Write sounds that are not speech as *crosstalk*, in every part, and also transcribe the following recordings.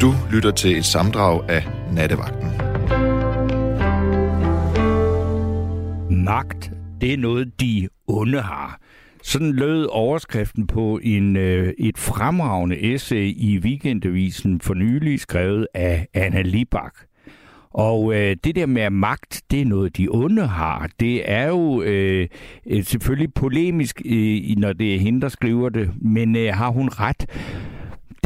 Du lytter til et samdrag af Nattevagten. Magt, det er noget, de onde har. Sådan lød overskriften på en, øh, et fremragende essay i Weekendavisen for nylig skrevet af Anna Libak. Og øh, det der med magt, det er noget, de onde har. Det er jo øh, øh selvfølgelig polemisk, øh, når det er hende, der skriver det, men øh, har hun ret?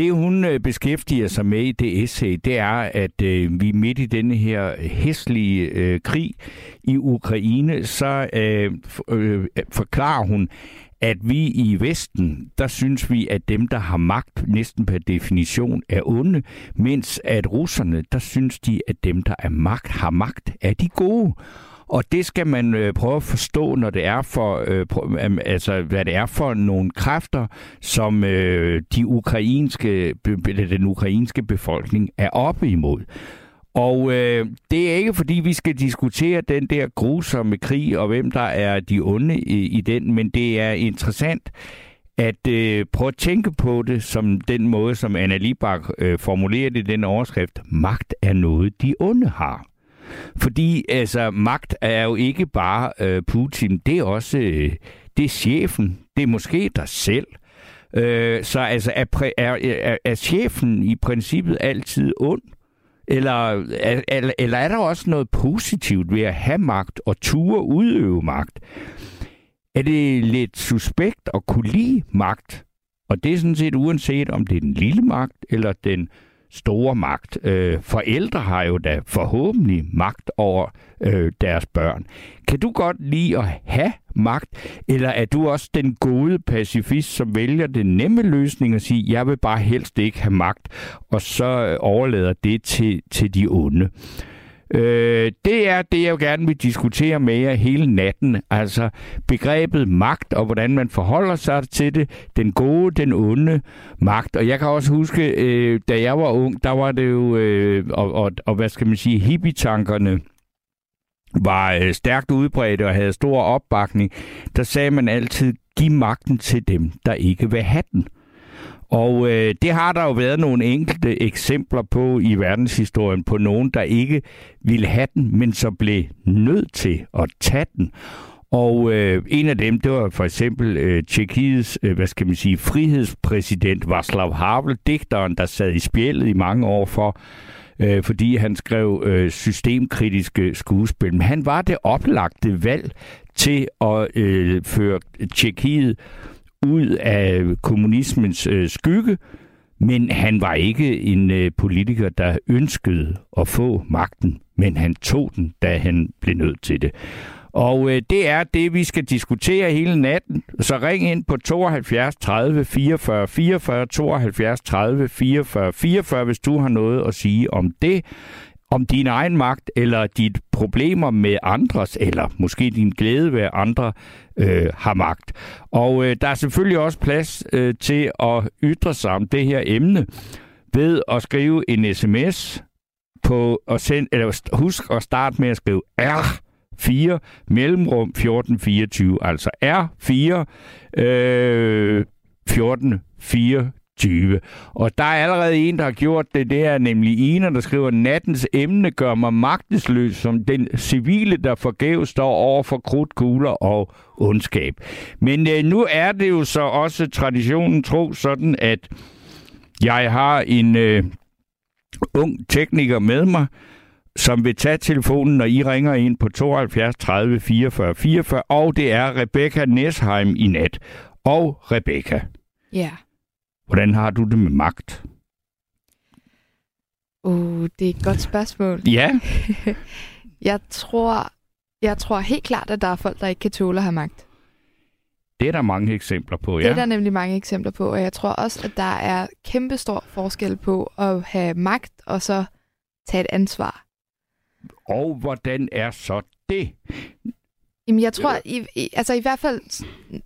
Det hun øh, beskæftiger sig med i det essay, det er, at øh, vi midt i denne her hæslige øh, krig i Ukraine, så øh, øh, forklarer hun, at vi i Vesten, der synes vi, at dem, der har magt, næsten per definition er onde, mens at russerne, der synes de, at dem, der er magt, har magt, er de gode. Og det skal man øh, prøve at forstå, når det er for, øh, prøv, altså, hvad det er for nogle kræfter, som øh, de ukrainske, den ukrainske befolkning er oppe imod. Og øh, det er ikke fordi, vi skal diskutere den der grusomme krig, og hvem der er de onde i, i den, men det er interessant at øh, prøve at tænke på det som den måde, som Anna Libak øh, formulerer det i den overskrift. Magt er noget, de onde har. Fordi altså, magt er jo ikke bare øh, Putin, det er også øh, det er chefen, det er måske dig selv. Øh, så altså, er, er, er, er chefen i princippet altid ond? Eller, eller, eller er der også noget positivt ved at have magt og ture udøve magt? Er det lidt suspekt at kunne lide magt? Og det er sådan set uanset om det er den lille magt eller den store magt. Øh, forældre har jo da forhåbentlig magt over øh, deres børn. Kan du godt lide at have magt, eller er du også den gode pacifist, som vælger den nemme løsning og siger, jeg vil bare helst ikke have magt, og så øh, overlader det til, til de onde? Øh, Øh, det er det, jeg gerne vil diskutere med jer hele natten. Altså begrebet magt og hvordan man forholder sig til det. Den gode, den onde magt. Og jeg kan også huske, øh, da jeg var ung, der var det jo, øh, og, og, og hvad skal man sige, hippietankerne var øh, stærkt udbredt og havde stor opbakning. Der sagde man altid, giv magten til dem, der ikke vil have den. Og øh, det har der jo været nogle enkelte eksempler på i verdenshistorien på nogen, der ikke ville have den, men så blev nødt til at tage den. Og øh, en af dem, det var for eksempel øh, Tjekkiets, øh, hvad skal man sige, frihedspræsident Václav Havel, digteren, der sad i spjældet i mange år for, øh, fordi han skrev øh, systemkritiske skuespil. Men han var det oplagte valg til at øh, føre Tjekkiet ud af kommunismens øh, skygge, men han var ikke en øh, politiker, der ønskede at få magten, men han tog den, da han blev nødt til det. Og øh, det er det, vi skal diskutere hele natten. Så ring ind på 72 30 44 44, 72 30 44 44, hvis du har noget at sige om det om din egen magt, eller dit problemer med andres, eller måske din glæde ved andre øh, har magt. Og øh, der er selvfølgelig også plads øh, til at ytre sig om det her emne ved at skrive en sms på og send, eller husk at starte med at skrive R4 mellemrum 1424, altså R4 øh, 1424 20. Og der er allerede en, der har gjort det. der, nemlig Ina, der skriver, nattens emne gør mig magtesløs som den civile, der forgæves står over for krudtkugler og ondskab. Men øh, nu er det jo så også traditionen tro sådan, at jeg har en øh, ung tekniker med mig, som vil tage telefonen, når I ringer ind på 72 30 44 44, og det er Rebecca Nesheim i nat. Og Rebecca. Ja. Hvordan har du det med magt? Uh, det er et godt spørgsmål. Ja. *laughs* jeg tror, jeg tror helt klart, at der er folk, der ikke kan tåle at have magt. Det er der mange eksempler på, ja. Det er der nemlig mange eksempler på, og jeg tror også, at der er kæmpestor forskel på at have magt og så tage et ansvar. Og hvordan er så det? Jamen, jeg tror, i, i, altså i hvert fald,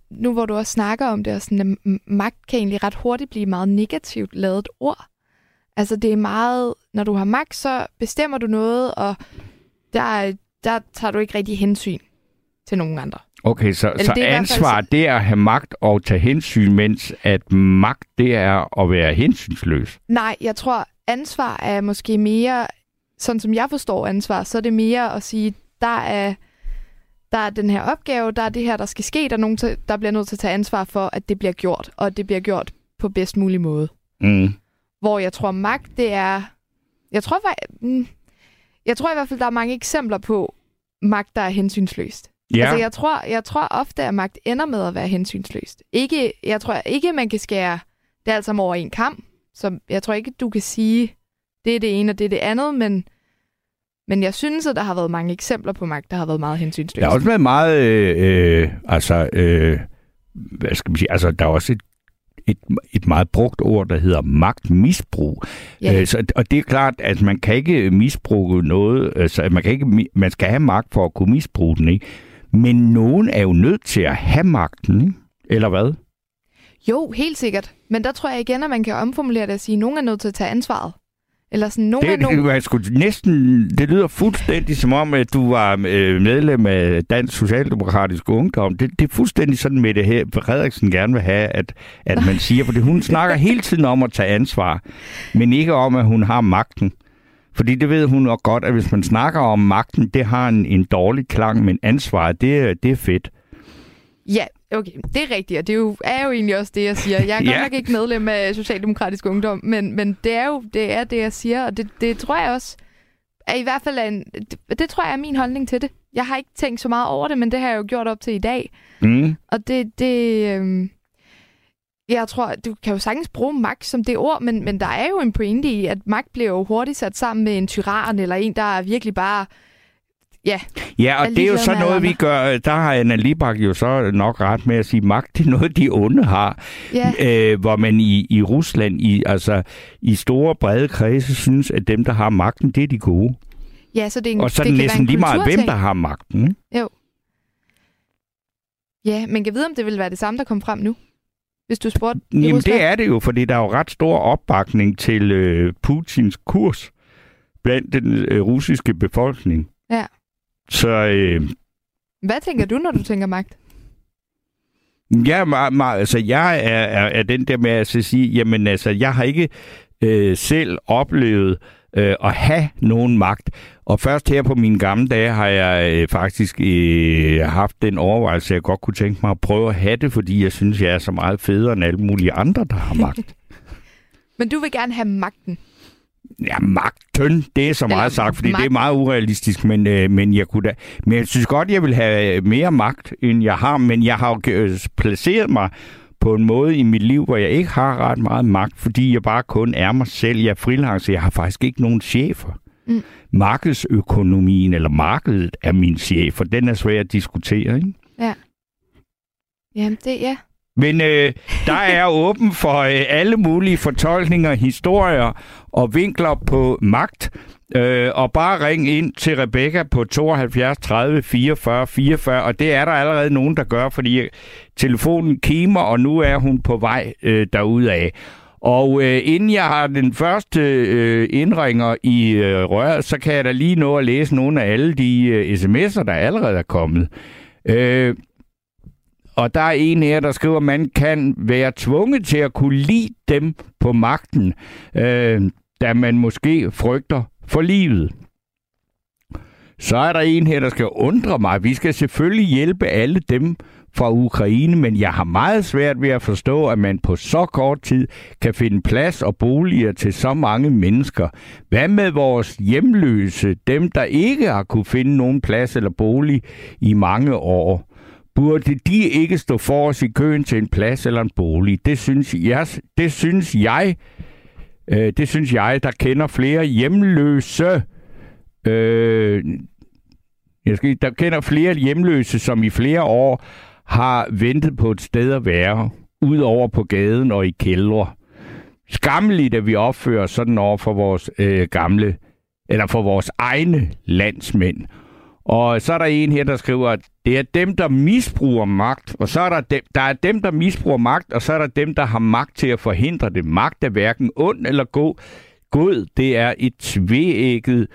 nu hvor du også snakker om det, og sådan, at magt kan egentlig ret hurtigt blive meget negativt lavet ord. Altså, det er meget, når du har magt, så bestemmer du noget, og der, der tager du ikke rigtig hensyn til nogen andre. Okay, så, så det ansvar, så... det er at have magt og tage hensyn, mens at magt, det er at være hensynsløs? Nej, jeg tror, ansvar er måske mere, sådan som jeg forstår ansvar, så er det mere at sige, der er, der er den her opgave, der er det her, der skal ske, der er nogen, der bliver nødt til at tage ansvar for, at det bliver gjort, og at det bliver gjort på bedst mulig måde. Mm. Hvor jeg tror, magt, det er... Jeg tror, mm, jeg tror i hvert fald, der er mange eksempler på magt, der er hensynsløst. Ja. Altså, jeg tror, jeg tror ofte, at magt ender med at være hensynsløst. Ikke, jeg tror ikke, man kan skære det alt sammen over en kamp. Så jeg tror ikke, du kan sige, det er det ene, og det er det andet, men, men jeg synes, at der har været mange eksempler på magt, der har været meget hensynsløst. Der har også været meget, øh, øh, altså, øh, hvad skal man sige, altså, der er også et et, et meget brugt ord, der hedder magtmisbrug. Ja. Øh, så, og det er klart, at man kan ikke misbruge noget, altså man, kan ikke, man skal have magt for at kunne misbruge den, ikke? Men nogen er jo nødt til at have magten, ikke? eller hvad? Jo, helt sikkert. Men der tror jeg igen, at man kan omformulere det og sige, at nogen er nødt til at tage ansvaret. Eller sådan, nogen det, nogen... Det, skulle næsten, det lyder fuldstændig som om, at du var øh, medlem af Dansk Socialdemokratisk Ungdom. Det, det er fuldstændig sådan, med det her, Frederiksen gerne vil have, at, at man siger, fordi hun snakker hele tiden om at tage ansvar, men ikke om, at hun har magten. Fordi det ved hun nok godt, at hvis man snakker om magten, det har en, en dårlig klang, men ansvaret, det, det er fedt. Ja, okay, det er rigtigt, og det er jo, er jo egentlig også det, jeg siger. Jeg er ja. godt nok ikke medlem af Socialdemokratisk Ungdom, men, men det er jo det, er det, jeg siger, og det, det tror jeg også er i hvert fald en, det, det tror jeg er min holdning til det. Jeg har ikke tænkt så meget over det, men det har jeg jo gjort op til i dag. Mm. Og det, det øhm, jeg tror, du kan jo sagtens bruge magt som det ord, men, men der er jo en pointe i, at magt bliver jo hurtigt sat sammen med en tyran, eller en, der er virkelig bare Ja, ja og det er jo så noget, vi gør. Der har Anna Libak jo så nok ret med at sige, at magt det er noget, de onde har. Ja. Øh, hvor man i, i Rusland, i, altså i store brede kredse, synes, at dem, der har magten, det er de gode. Ja, så det er en, Og så det er det næsten lige meget, hvem der har magten. Jo. Ja, men kan vide, om det vil være det samme, der kom frem nu? Hvis du spurgte Jamen, det er det jo, fordi der er jo ret stor opbakning til øh, Putins kurs blandt den øh, russiske befolkning. Ja. Så... Øh, Hvad tænker du, når du tænker magt? Ja, meget, meget, altså jeg er, er, er den der med at sige, jamen altså, jeg har ikke øh, selv oplevet øh, at have nogen magt. Og først her på mine gamle dage har jeg øh, faktisk øh, haft den overvejelse, at jeg godt kunne tænke mig at prøve at have det, fordi jeg synes, jeg er så meget federe end alle mulige andre, der har magt. *laughs* Men du vil gerne have magten? Ja, magten, det er så meget Eller sagt, fordi magt. det er meget urealistisk, men, øh, men jeg kunne da, men jeg synes godt, jeg vil have mere magt, end jeg har, men jeg har jo øh, placeret mig på en måde i mit liv, hvor jeg ikke har ret meget magt, fordi jeg bare kun er mig selv. Jeg er freelancer, jeg har faktisk ikke nogen chefer. Mm. Markedsøkonomien, eller markedet, er min chef, for den er svær at diskutere, ikke? Ja. Jamen, det, ja. Men øh, der er åben for øh, alle mulige fortolkninger, historier og vinkler på magt. Øh, og bare ring ind til Rebecca på 72 30 44 44, og det er der allerede nogen, der gør, fordi telefonen kimer, og nu er hun på vej øh, derudad. Og øh, inden jeg har den første øh, indringer i øh, røret, så kan jeg da lige nå at læse nogle af alle de øh, sms'er, der allerede er kommet. Øh, og der er en her, der skriver, at man kan være tvunget til at kunne lide dem på magten, øh, da man måske frygter for livet. Så er der en her, der skal undre mig. Vi skal selvfølgelig hjælpe alle dem fra Ukraine, men jeg har meget svært ved at forstå, at man på så kort tid kan finde plads og boliger til så mange mennesker. Hvad med vores hjemløse, dem der ikke har kunne finde nogen plads eller bolig i mange år? Burde de ikke stå for os i køen til en plads eller en bolig? Det synes jeg, det synes jeg, øh, det synes jeg der kender flere hjemløse. Øh, jeg skal, der kender flere hjemløse, som i flere år har ventet på et sted at være, udover på gaden og i kældre. Skammeligt, at vi opfører sådan over for vores øh, gamle, eller for vores egne landsmænd. Og så er der en her, der skriver, at det er dem, der misbruger magt, og så er der dem, der er dem, der misbruger magt, og så er der dem, der har magt til at forhindre det. Magt er hverken ond eller god. God, det er et tveægget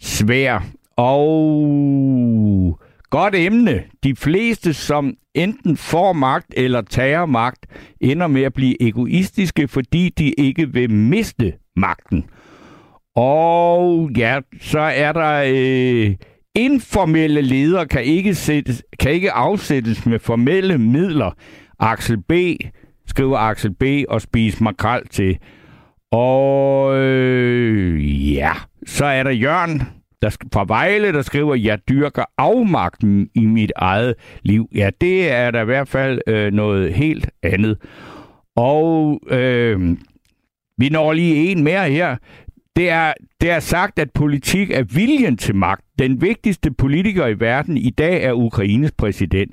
svær. Og godt emne. De fleste, som enten får magt eller tager magt, ender med at blive egoistiske, fordi de ikke vil miste magten. Og ja, så er der øh, informelle ledere kan ikke, sættes, kan ikke afsættes med formelle midler. Axel B. skriver Axel B. og spise makrel til. Og øh, ja, så er der Jørgen der, fra Vejle, der skriver, jeg dyrker afmagten i mit eget liv. Ja, det er da i hvert fald øh, noget helt andet. Og øh, vi når lige en mere her. Det er, det er sagt, at politik er viljen til magt. Den vigtigste politiker i verden i dag er Ukraines præsident.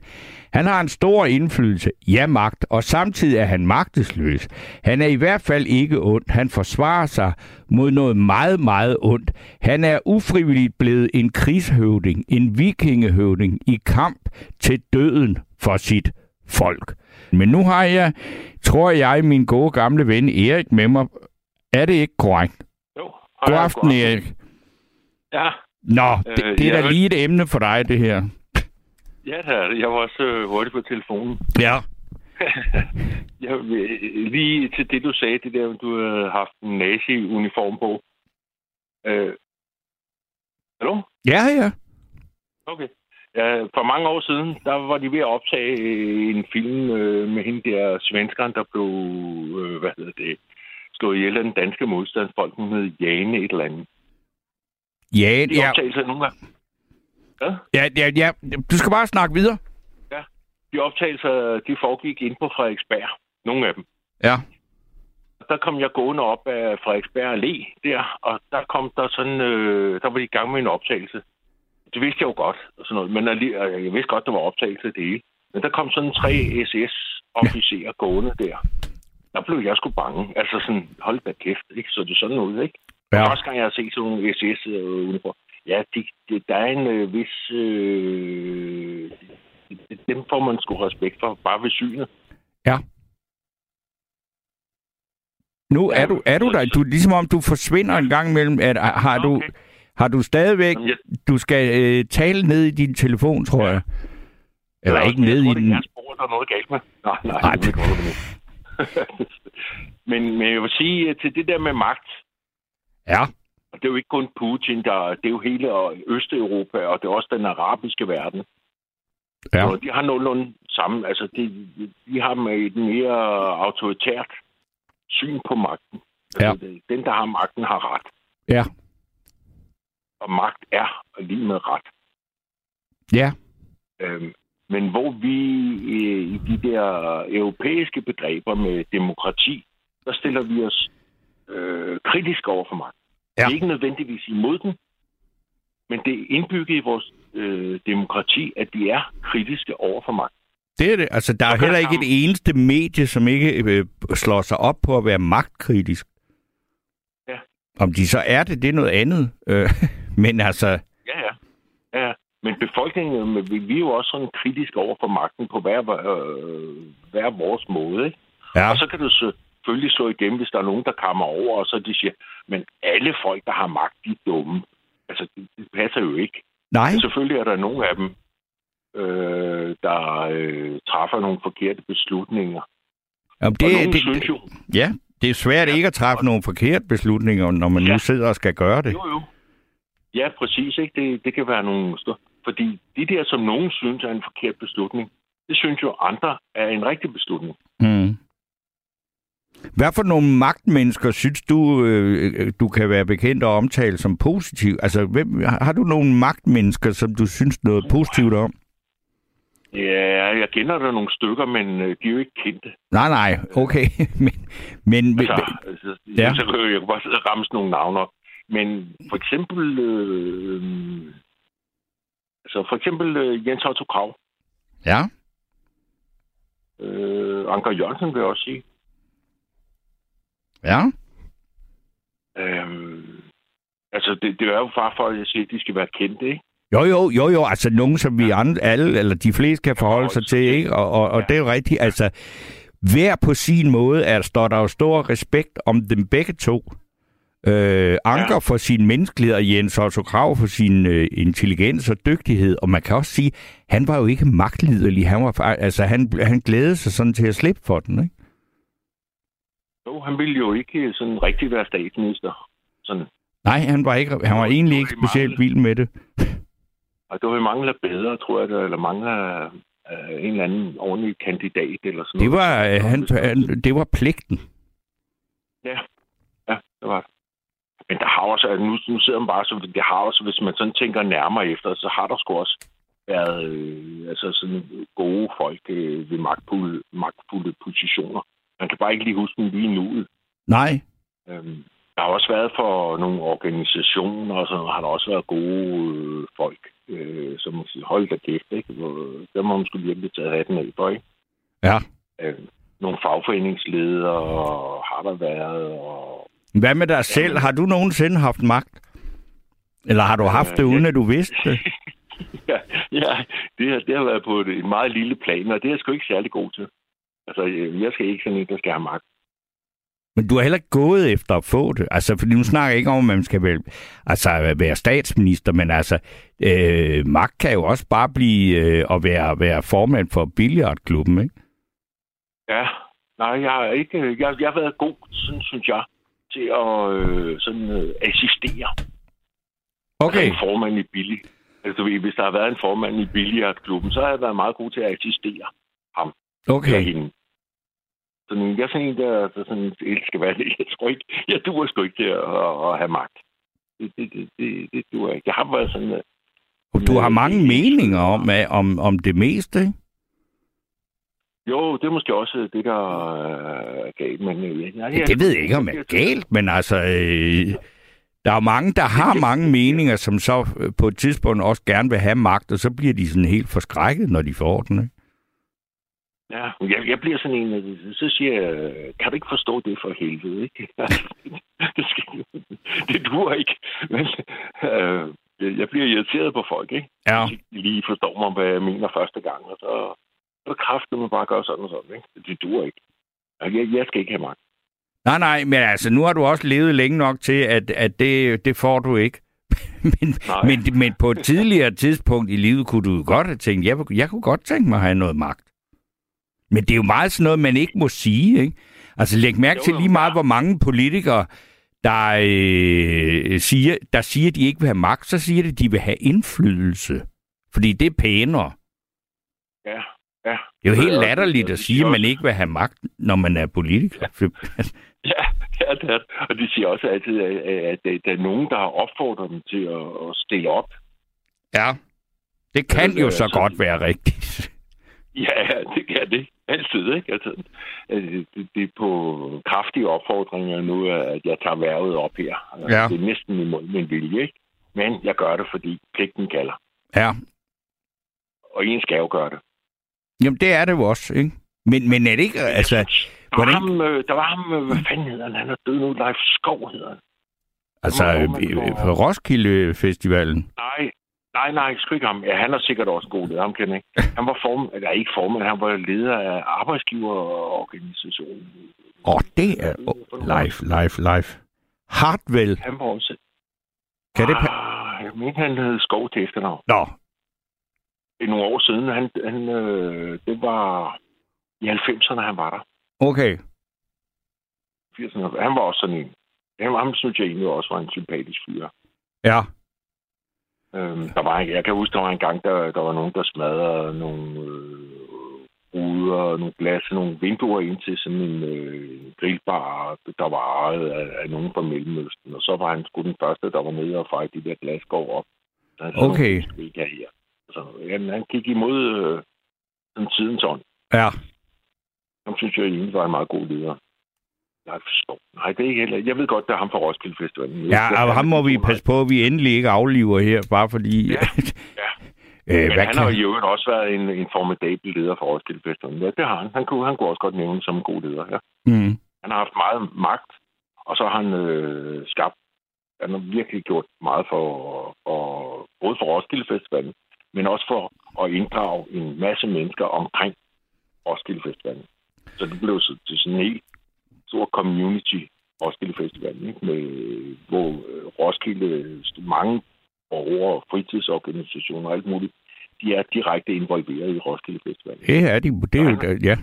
Han har en stor indflydelse, ja magt, og samtidig er han magtesløs. Han er i hvert fald ikke ond. Han forsvarer sig mod noget meget, meget ondt. Han er ufrivilligt blevet en krigshøvding, en vikingehøvding i kamp til døden for sit folk. Men nu har jeg, tror jeg, min gode gamle ven Erik med mig. Er det ikke korrekt? God aften, Erik. Ja. Nå, det, Øh, det er da lige et emne for dig, det her. Ja, det det. Jeg var også øh, hurtig på telefonen. Ja. *laughs* Jeg, vil- lige til det, du sagde, det der, du havde haft en nazi-uniform på. Øh, hallo? Ja, ja. Okay. Ja, for mange år siden, der var de ved at optage øh, en film øh, med hende der svenskeren, der blev, øh, hvad hedder det, slået ihjel af den danske modstandsfolk. Hun hed Jane et eller andet. Ja, De ja, optagelser nogle gange. Ja? ja, ja, ja. Du skal bare snakke videre. De optagelser, de foregik ind på Frederiksberg. Nogle af dem. Ja. der kom jeg gående op af Frederiksberg Allé der, og der kom der sådan, øh, der var de i gang med en optagelse. Det vidste jeg jo godt, og sådan noget, men jeg vidste godt, der var optagelse af det hele. Men der kom sådan tre SS-officerer gående der. Der blev jeg sgu bange. Altså sådan, hold da kæft, ikke? Så det sådan noget, ikke? Ja. Ja. Første gang, jeg har set sådan nogle SS-uniformer. Ja, de, de, der er en øh, vis... Øh, dem får man sgu respekt for, bare ved synet. Ja. Nu er du, er du der. Du, ligesom om du forsvinder en gang imellem. At, har, du, Okay. har du stadigvæk... Jamen, jeg- Du skal øh, tale ned i din telefon, tror jeg. Eller Ja, ikke jeg ned tror, i den. jeres spor, der er noget galt med. Nej, nej, Nej, det *laughs* men, men jeg vil sige, at til det der med magt, Ja. og det er jo ikke kun Putin, der, det er jo hele Østeuropa, og det er også den arabiske verden. Ja. Og de har nogenlunde samme, altså de, de har med et mere autoritært syn på magten. Altså, Den, der har magten, har ret. Ja. Og magt er lige med ret. Ja. Øhm, men hvor vi øh, i de der europæiske begreber med demokrati, der stiller vi os øh, kritisk over for magten. Ja. Det er ikke nødvendigvis imod den, men det er indbygget i vores øh, demokrati, at vi er kritiske over for magten. Det er det. Altså, der er Og heller ikke et eneste medie, som ikke øh, slår sig op på at være magtkritisk. Ja. Om de så er det, det er noget andet. Øh, *laughs* men altså, Ja, ja. ja. Men befolkningen, vi, er jo også sådan kritiske over for magten på hver, øh, hver vores måde. Ikke? ja, Og så kan du selvfølgelig slå igennem, hvis der er nogen, der kommer over, og så de siger, men alle folk, der har magt, de er dumme. Altså, det, det passer jo ikke. nej, Men selvfølgelig er der nogle af dem, øh, der øh, træffer nogle forkerte beslutninger. Jamen, Det, det, og nogen synes det, jo, ja, det er svært ikke at træffe nogle forkerte beslutninger, når man nu Ja. sidder og skal gøre det. jo jo, ja præcis, ikke? Det, det kan være nogle. Fordi de der, som nogen synes er en forkert beslutning, det synes jo andre er en rigtig beslutning. Mm. Hvad for nogle magtmennesker synes du, øh, du kan være bekendt og omtale som positiv? Altså, hvem, har du nogle magtmennesker, som du synes noget positivt om? Ja, jeg kender der nogle stykker, men øh, de er jo ikke kendte. Nej, nej, okay. *laughs* men, men, Altså, altså Ja. så kan jeg, bare ramse nogle navne op. Men for eksempel, øh, altså for eksempel øh, Jens Otto Krav, ja, øh, Anker Jørgensen vil jeg også sige. ja, Øh, altså, det, det er jo bare for, at jeg siger, at de skal være kendte, ikke? Jo, jo, jo, jo, altså nogen, som vi andre, alle, eller de fleste kan forholde sig til, ikke? Og, og, og Ja. det er jo rigtigt, altså, hver på sin måde er, står der jo stor respekt om dem begge to. Øh, Anker ja. for sin menneskelighed, og Jens Otto Krav for sin øh, intelligens og dygtighed. Og man kan også sige, han var jo ikke magtliderlig. Han, var, altså, han, han glædede sig sådan til at slippe for den, ikke? Jo, han ville jo ikke sådan rigtig være statsminister. Sådan. Nej, han var, ikke, han var egentlig ikke specielt vild med det. *laughs* Og det var, vi mangler bedre, tror jeg, eller mangler øh, en eller anden ordentlig kandidat eller sådan Det noget. var, øh, han, han, det var pligten. Ja, ja, det var det. Men der har også, nu, nu sidder man bare så, det har også, hvis man sådan tænker nærmere efter, så har der sgu også været øh, altså sådan gode folk øh, ved magtfulde, magtfulde positioner. Man kan bare ikke lige huske dem lige nu. Nej, Øhm, der har også været for nogle organisationer, og så har der også været gode øh, folk, øh, som man siger, hold da kæft, ikke? Dem har man skulle virkelig taget hatten af for, ikke? ja. Øh, nogle fagforeningsledere har der været, og Hvad med dig selv? Har du nogensinde haft magt? Eller har du haft det, uden at du vidste det? *laughs* ja, ja det, har, det har været på et, et meget lille plan, og det er jeg sgu ikke særlig god til. Altså, øh, jeg skal ikke sådan en, der skal have magt. Men du har heller ikke gået efter at få det. Altså, fordi nu snakker jeg ikke om, at man skal vel, altså, være statsminister, men altså, øh, magt kan jo også bare blive øh, at være, være formand for billiardklubben, ikke? Ja, nej, jeg har ikke, jeg, jeg har været god, sådan synes jeg, til at øh, sådan, øh, assistere. Okay, Altså, en formand i billig. Altså, hvis der har været en formand i billiardklubben, så har jeg været meget god til at assistere eller okay. hende. Sådan, jeg er sådan en, der, der sådan elsker hvad det. Jeg tror ikke, jeg duer sgu ikke til at, at, have magt. Det, det, det, det, det duer ikke. Jeg har været sådan... øh, Du har mange øh, meninger om, om, om det meste, ikke? Jo, det er måske også det, der er galt. Men, øh, ja, Ja, det ved jeg ikke, om det er galt, men altså, øh, der er mange, der har mange meninger, som så øh, på et tidspunkt også gerne vil have magt, og så bliver de sådan helt forskrækket, når de får den, ikke? Ja, jeg, jeg bliver sådan en, øh, så siger jeg, kan du ikke forstå det for helvede, ikke? *laughs* det, skal, det duer ikke. Men, øh, jeg- bliver irriteret på folk, ikke? Ja. De lige forstår mig, hvad jeg mener første gang, og så, så kræfter man bare gøre sådan og sådan, ikke? Det duer ikke. Jeg, jeg skal ikke have magt. Nej, nej, men altså, nu har du også levet længe nok til, at, at det, det får du ikke. *laughs* men, Nej. men, men på et tidligere tidspunkt i livet kunne du godt have tænkt, jeg, jeg kunne godt tænke mig at have noget magt. Men det er jo meget sådan noget, man ikke må sige, ikke? Altså læg mærke Jo, til lige meget, hvor mange politikere, der, øh, siger, der siger, at de ikke vil have magt, så siger de, at de vil have indflydelse. Fordi det er pænere. Ja, ja. Det er jo helt latterligt at sige, at man ikke vil have magt, når man er politiker. *laughs* Ja, ja det er det. Og de siger også altid, at, der er nogen, der har opfordret dem til at, stille op. Ja. Det kan Ja, jo så- godt være rigtigt. *laughs* Ja, det kan det. Altid, ikke? Altså, øh, det, det er på kraftige opfordringer nu, at jeg tager værvet op her. Altså, Ja. Det er næsten imod min vilje, ikke? Men jeg gør det, fordi pligten kalder. Ja. Og en skal jo gøre det. Jamen, det er det jo også, ikke? Men, men er det ikke, altså... Der var, hvordan- ham, øh, der var ham, øh, hvad fanden hedder han? Han er død nu. Leif Skov hedder han. Altså, øh, på Roskilde Festivalen. Nej, nej, nej, sgu ikke ham. Ja, han er sikkert også god leder, ham kender ikke. Han var form, eller ikke formand, han var leder af arbejdsgiverorganisationen. Åh, oh, det er... Oh, live, live, live. Hartwell. Han var også... Kan det... Pa- Ah, jeg mener, han hed Skov til efternavn. Nå, nogle år siden. Han, han, øh, det var i 90'erne, han var der. okay. 80'erne. Han var også sådan en. Han, ham synes jeg egentlig også var en sympatisk fyr. Ja. Øhm, der var, jeg kan huske, der var en gang, der, der var nogen, der smadrede nogle øh, ruder, nogle glas, nogle vinduer ind til sådan en øh, grillbar, der var ejet af, af nogen fra Mellemøsten. Og så var han sgu den første, der var nede og fejre de der glasgård op. Så han sagde, Okay. "Nu skal vi ikke her. Så han, gik imod øh, den tidens ånd. Ja. Ham synes jeg egentlig var en meget god leder. Nej, forstår. Nej, det er ikke heller. Jeg ved godt, der er ham fra Roskilde Festivalen. Ja, og ham må vi passe på, at vi endelig ikke afliver her, bare fordi... Ja, ja. *laughs* øh, Men han har kan... jo i øvrigt også været en, en formidabel leder for Roskilde Festivalen. Ja, det har han. Han kunne, han kunne også godt nævne som en god leder. Ja. Mm. Han har haft meget magt, og så har han øh, skabt, han har virkelig gjort meget for, for både for Roskilde Festivalen, men også for at inddrage en masse mennesker omkring Roskilde Festivalen. Så det blev så til sådan en helt stor community Roskilde Festivalen, ikke? Med, hvor øh, Roskilde, mange borgere, fritidsorganisationer og alt muligt, de er direkte involveret i Roskilde Festivalen. Det er de. Det er jo... Ja.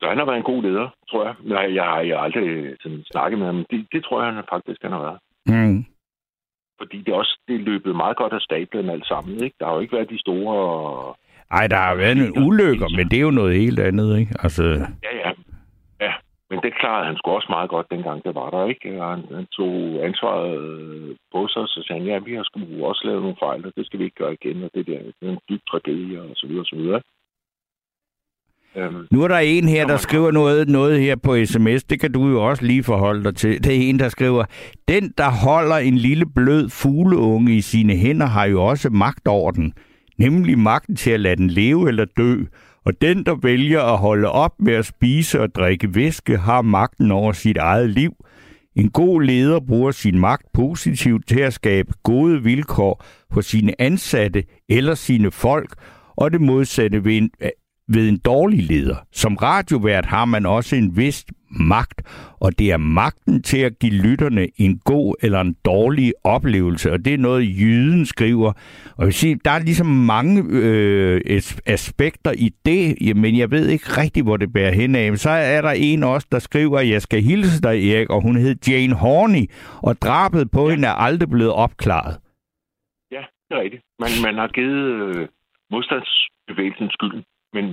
Så han har været en god leder, tror jeg. Nej, jeg har jeg har aldrig sådan, snakket med ham, men det, det tror jeg, han faktisk han har været. Mm. Fordi det er også det er løbet meget godt af stablen alt sammen. Ikke? Der har jo ikke været de store... Ej, der har været nogle ulykker, men det er jo noget helt andet, ikke? Altså, Ja, ja. Ja, men det klarede han sgu også meget godt, dengang det var der, ikke? Han, han tog ansvaret øh, på sig, og så sagde han, ja, vi har sgu også lavet nogle fejl, og det skal vi ikke gøre igen, og det der, det er en dyb tragedie, og så videre, og så videre. Øhm, Nu er der en her, der skriver noget, noget her på sms. Det kan du jo også lige forholde dig til. Det er en, der skriver, den, der holder en lille blød fugleunge i sine hænder, har jo også magt over den. Nemlig magten til at lade den leve eller dø. Og den, der vælger at holde op med at spise og drikke væske, har magten over sit eget liv. En god leder bruger sin magt positivt til at skabe gode vilkår for sine ansatte eller sine folk, og det modsatte ved en, ved en dårlig leder. Som radiovært har man også en vis magt, og det er magten til at give lytterne en god eller en dårlig oplevelse, og det er noget, jyden skriver. Og jeg vil sige, der er ligesom mange øh, as- aspekter i det, men jeg ved ikke rigtig, hvor det bærer hen af. Men så er der en også, der skriver, at jeg skal hilse dig, Erik, og hun hed Jane Horney, og drabet på ja. hende er aldrig blevet opklaret. ja, det er rigtigt. Man, man har givet øh, modstandsbevægelsen skylden, men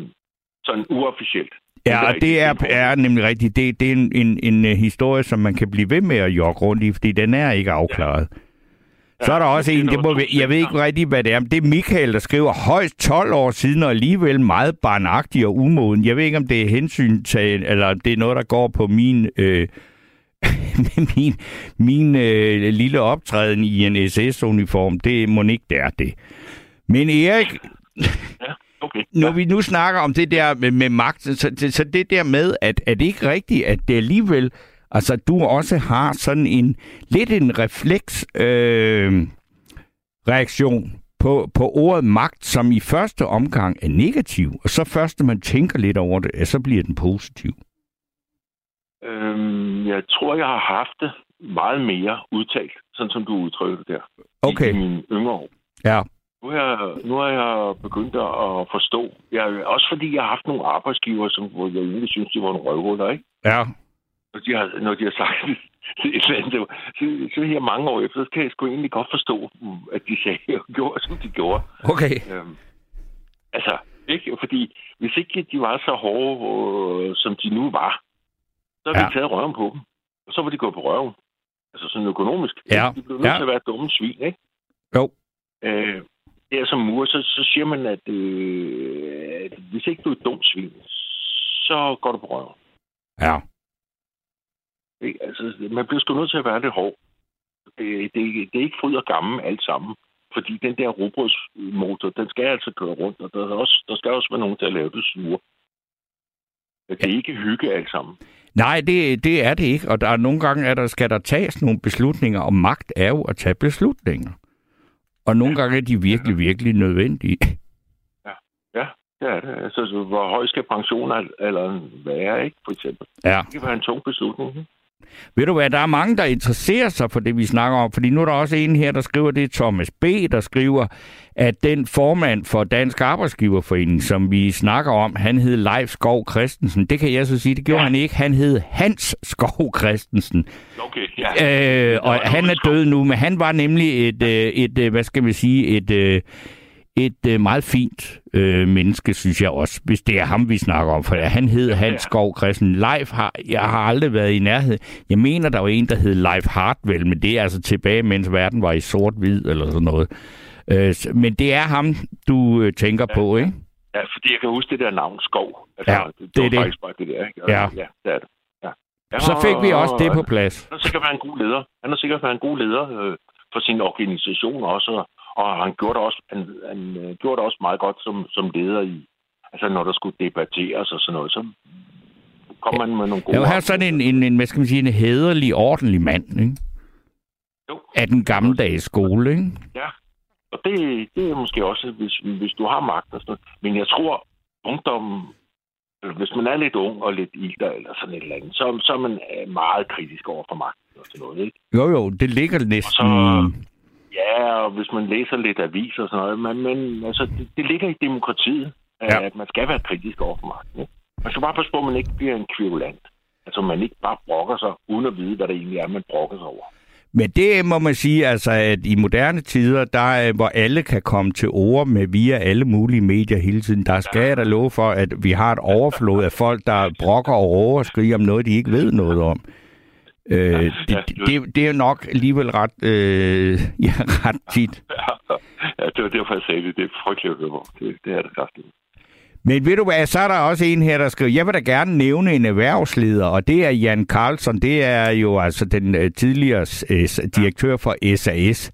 sådan uofficielt. Ja, og rigtigt. det er, er nemlig rigtigt. Det, det er en, en, en øh, historie, som man kan blive ved med at jogge rundt i, fordi den er ikke afklaret. Ja. Så er der også er en, det må, jeg ved ikke rigtig, hvad det er, men det er Michael, der skriver højst 12 år siden, og alligevel meget barnagtig og umoden. Jeg ved ikke, om det er hensyn til, eller det er noget, der går på min, øh, *laughs* min, min øh, lille optræden i en SS-uniform. Det må ikke, det er det. Men Erik, Ja, okay. når ja. vi nu snakker om det der med, med magt, så, så, så det der med, at er det ikke rigtigt, at det alligevel, altså du også har sådan en, lidt en refleks øh, reaktion på, på ordet magt, som i første omgang er negativ, og så først, når man tænker lidt over det, så bliver den positiv. Øhm, jeg tror, jeg har haft det meget mere udtalt, sådan som du udtrykker det der. Okay. I mine yngre år. Ja. Nu har, jeg, nu har jeg begyndt at forstå. Jeg, også fordi jeg har haft nogle arbejdsgiver, som, hvor jeg egentlig synes, de var nogle røvhuller, ikke? Ja. Når de har, når de har sagt et eller andet, så, så her mange år efter, så kan jeg sgu egentlig godt forstå, at de sagde og gjorde, som de gjorde. Okay. Øhm, altså, ikke? Fordi hvis ikke de var så hårde, øh, som de nu var, så havde Ja. ja. vi taget røven på dem. Og så var de gået på røven. Altså sådan økonomisk. Ja. De blev nødt Ja. til at være dumme svin, ikke? Jo. Øh, der som mur, så, så siger man, at, øh, at hvis ikke du er et dumt svin, så går du på røven. Ja. Ikke? Altså, man bliver sgu nødt til at være lidt hård. Det, det, det er ikke fryd og gammel alt sammen. Fordi den der robrødsmotor, den skal altså køre rundt, og der, er også, der skal også være nogen til at lave det sure. Det er ikke hygge alt sammen. Nej, det, det er det ikke. Og der er nogle gange, at der skal der tages nogle beslutninger, og magt er jo at tage beslutninger. Og nogle gange er de virkelig, virkelig nødvendige. Ja, det er det. Altså, så hvor høj skal pensionen eller være, ikke, for eksempel? Ja. Det kan være en tung beslutning. Ikke? Ved du hvad, der er mange, der interesserer sig for det, vi snakker om. Fordi nu er der også en her, der skriver, det er Thomas B., der skriver, at den formand for Dansk Arbejdsgiverforening, som vi snakker om, han hed Leif Skov Christensen. Det kan jeg så sige, det gjorde ja. Han ikke. Han hed Hans Skov Christensen. Okay, ja. Øh, og han er død nu, men han var nemlig et, øh, et øh, hvad skal vi sige, et, øh, et øh, meget fint øh, menneske, synes jeg også, hvis det er ham, vi snakker om. For han hed Hans Skov Christen. Leif har, jeg har aldrig været i nærhed. Jeg mener, der var en, der hed Leif Hartwell, men det er altså tilbage, mens verden var i sort-hvid eller sådan noget. Øh, men det er ham, du øh, tænker Ja. på, ikke? Ja, fordi jeg kan huske det der navn Skov. Altså, Ja, det, det er var det. faktisk bare det der, ikke? Og- Ja. ja, det er det. Ja. Ja, Så fik vi også det på plads. Han har sikkert været en god leder. Han har sikkert været en god leder øh, for sin organisation også, og- og han gjorde det også, han, han øh, gjorde det også meget godt som, som leder i, altså når der skulle debatteres og sådan noget, så kom man med nogle gode... Jeg var her sådan en, en, en, hvad skal man sige, en hederlig, ordentlig mand, ikke? Jo. Af den gammeldags skole, ikke? Ja, og det, det er måske også, hvis, hvis du har magt og sådan noget. Men jeg tror, ungdommen, øh, hvis man er lidt ung og lidt ilter eller sådan et eller andet, så, så er man øh, meget kritisk over for magten og sådan noget, ikke? Jo, jo, det ligger næsten... så- Ja, og hvis man læser lidt avis og sådan noget, men, men altså, det, det ligger i demokratiet, Ja. at man skal være kritisk over for magten. Ikke? Man skal bare passe på, at man ikke bliver en kvirulant. Altså, man ikke bare brokker sig, uden at vide, hvad det egentlig er, man brokker sig over. Men det må man sige, altså, at i moderne tider, der er, hvor alle kan komme til ord med via alle mulige medier hele tiden, der skal jeg da love for, at vi har et overflod af folk, der brokker og råber og skriger om noget, de ikke ved noget om. Øh, det, det, det er nok alligevel ret, øh, *laughs* ja, ret tit. *laughs* Ja, det var derfor, jeg sagde det. Det er frygteligt at høre på. Det, det er det kraftigt. Men ved du hvad, så er der også en her, der skriver, jeg vil da gerne nævne en erhvervsleder, og det er Jan Carlson. Det er jo altså den øh, tidligere øh, direktør for SAS.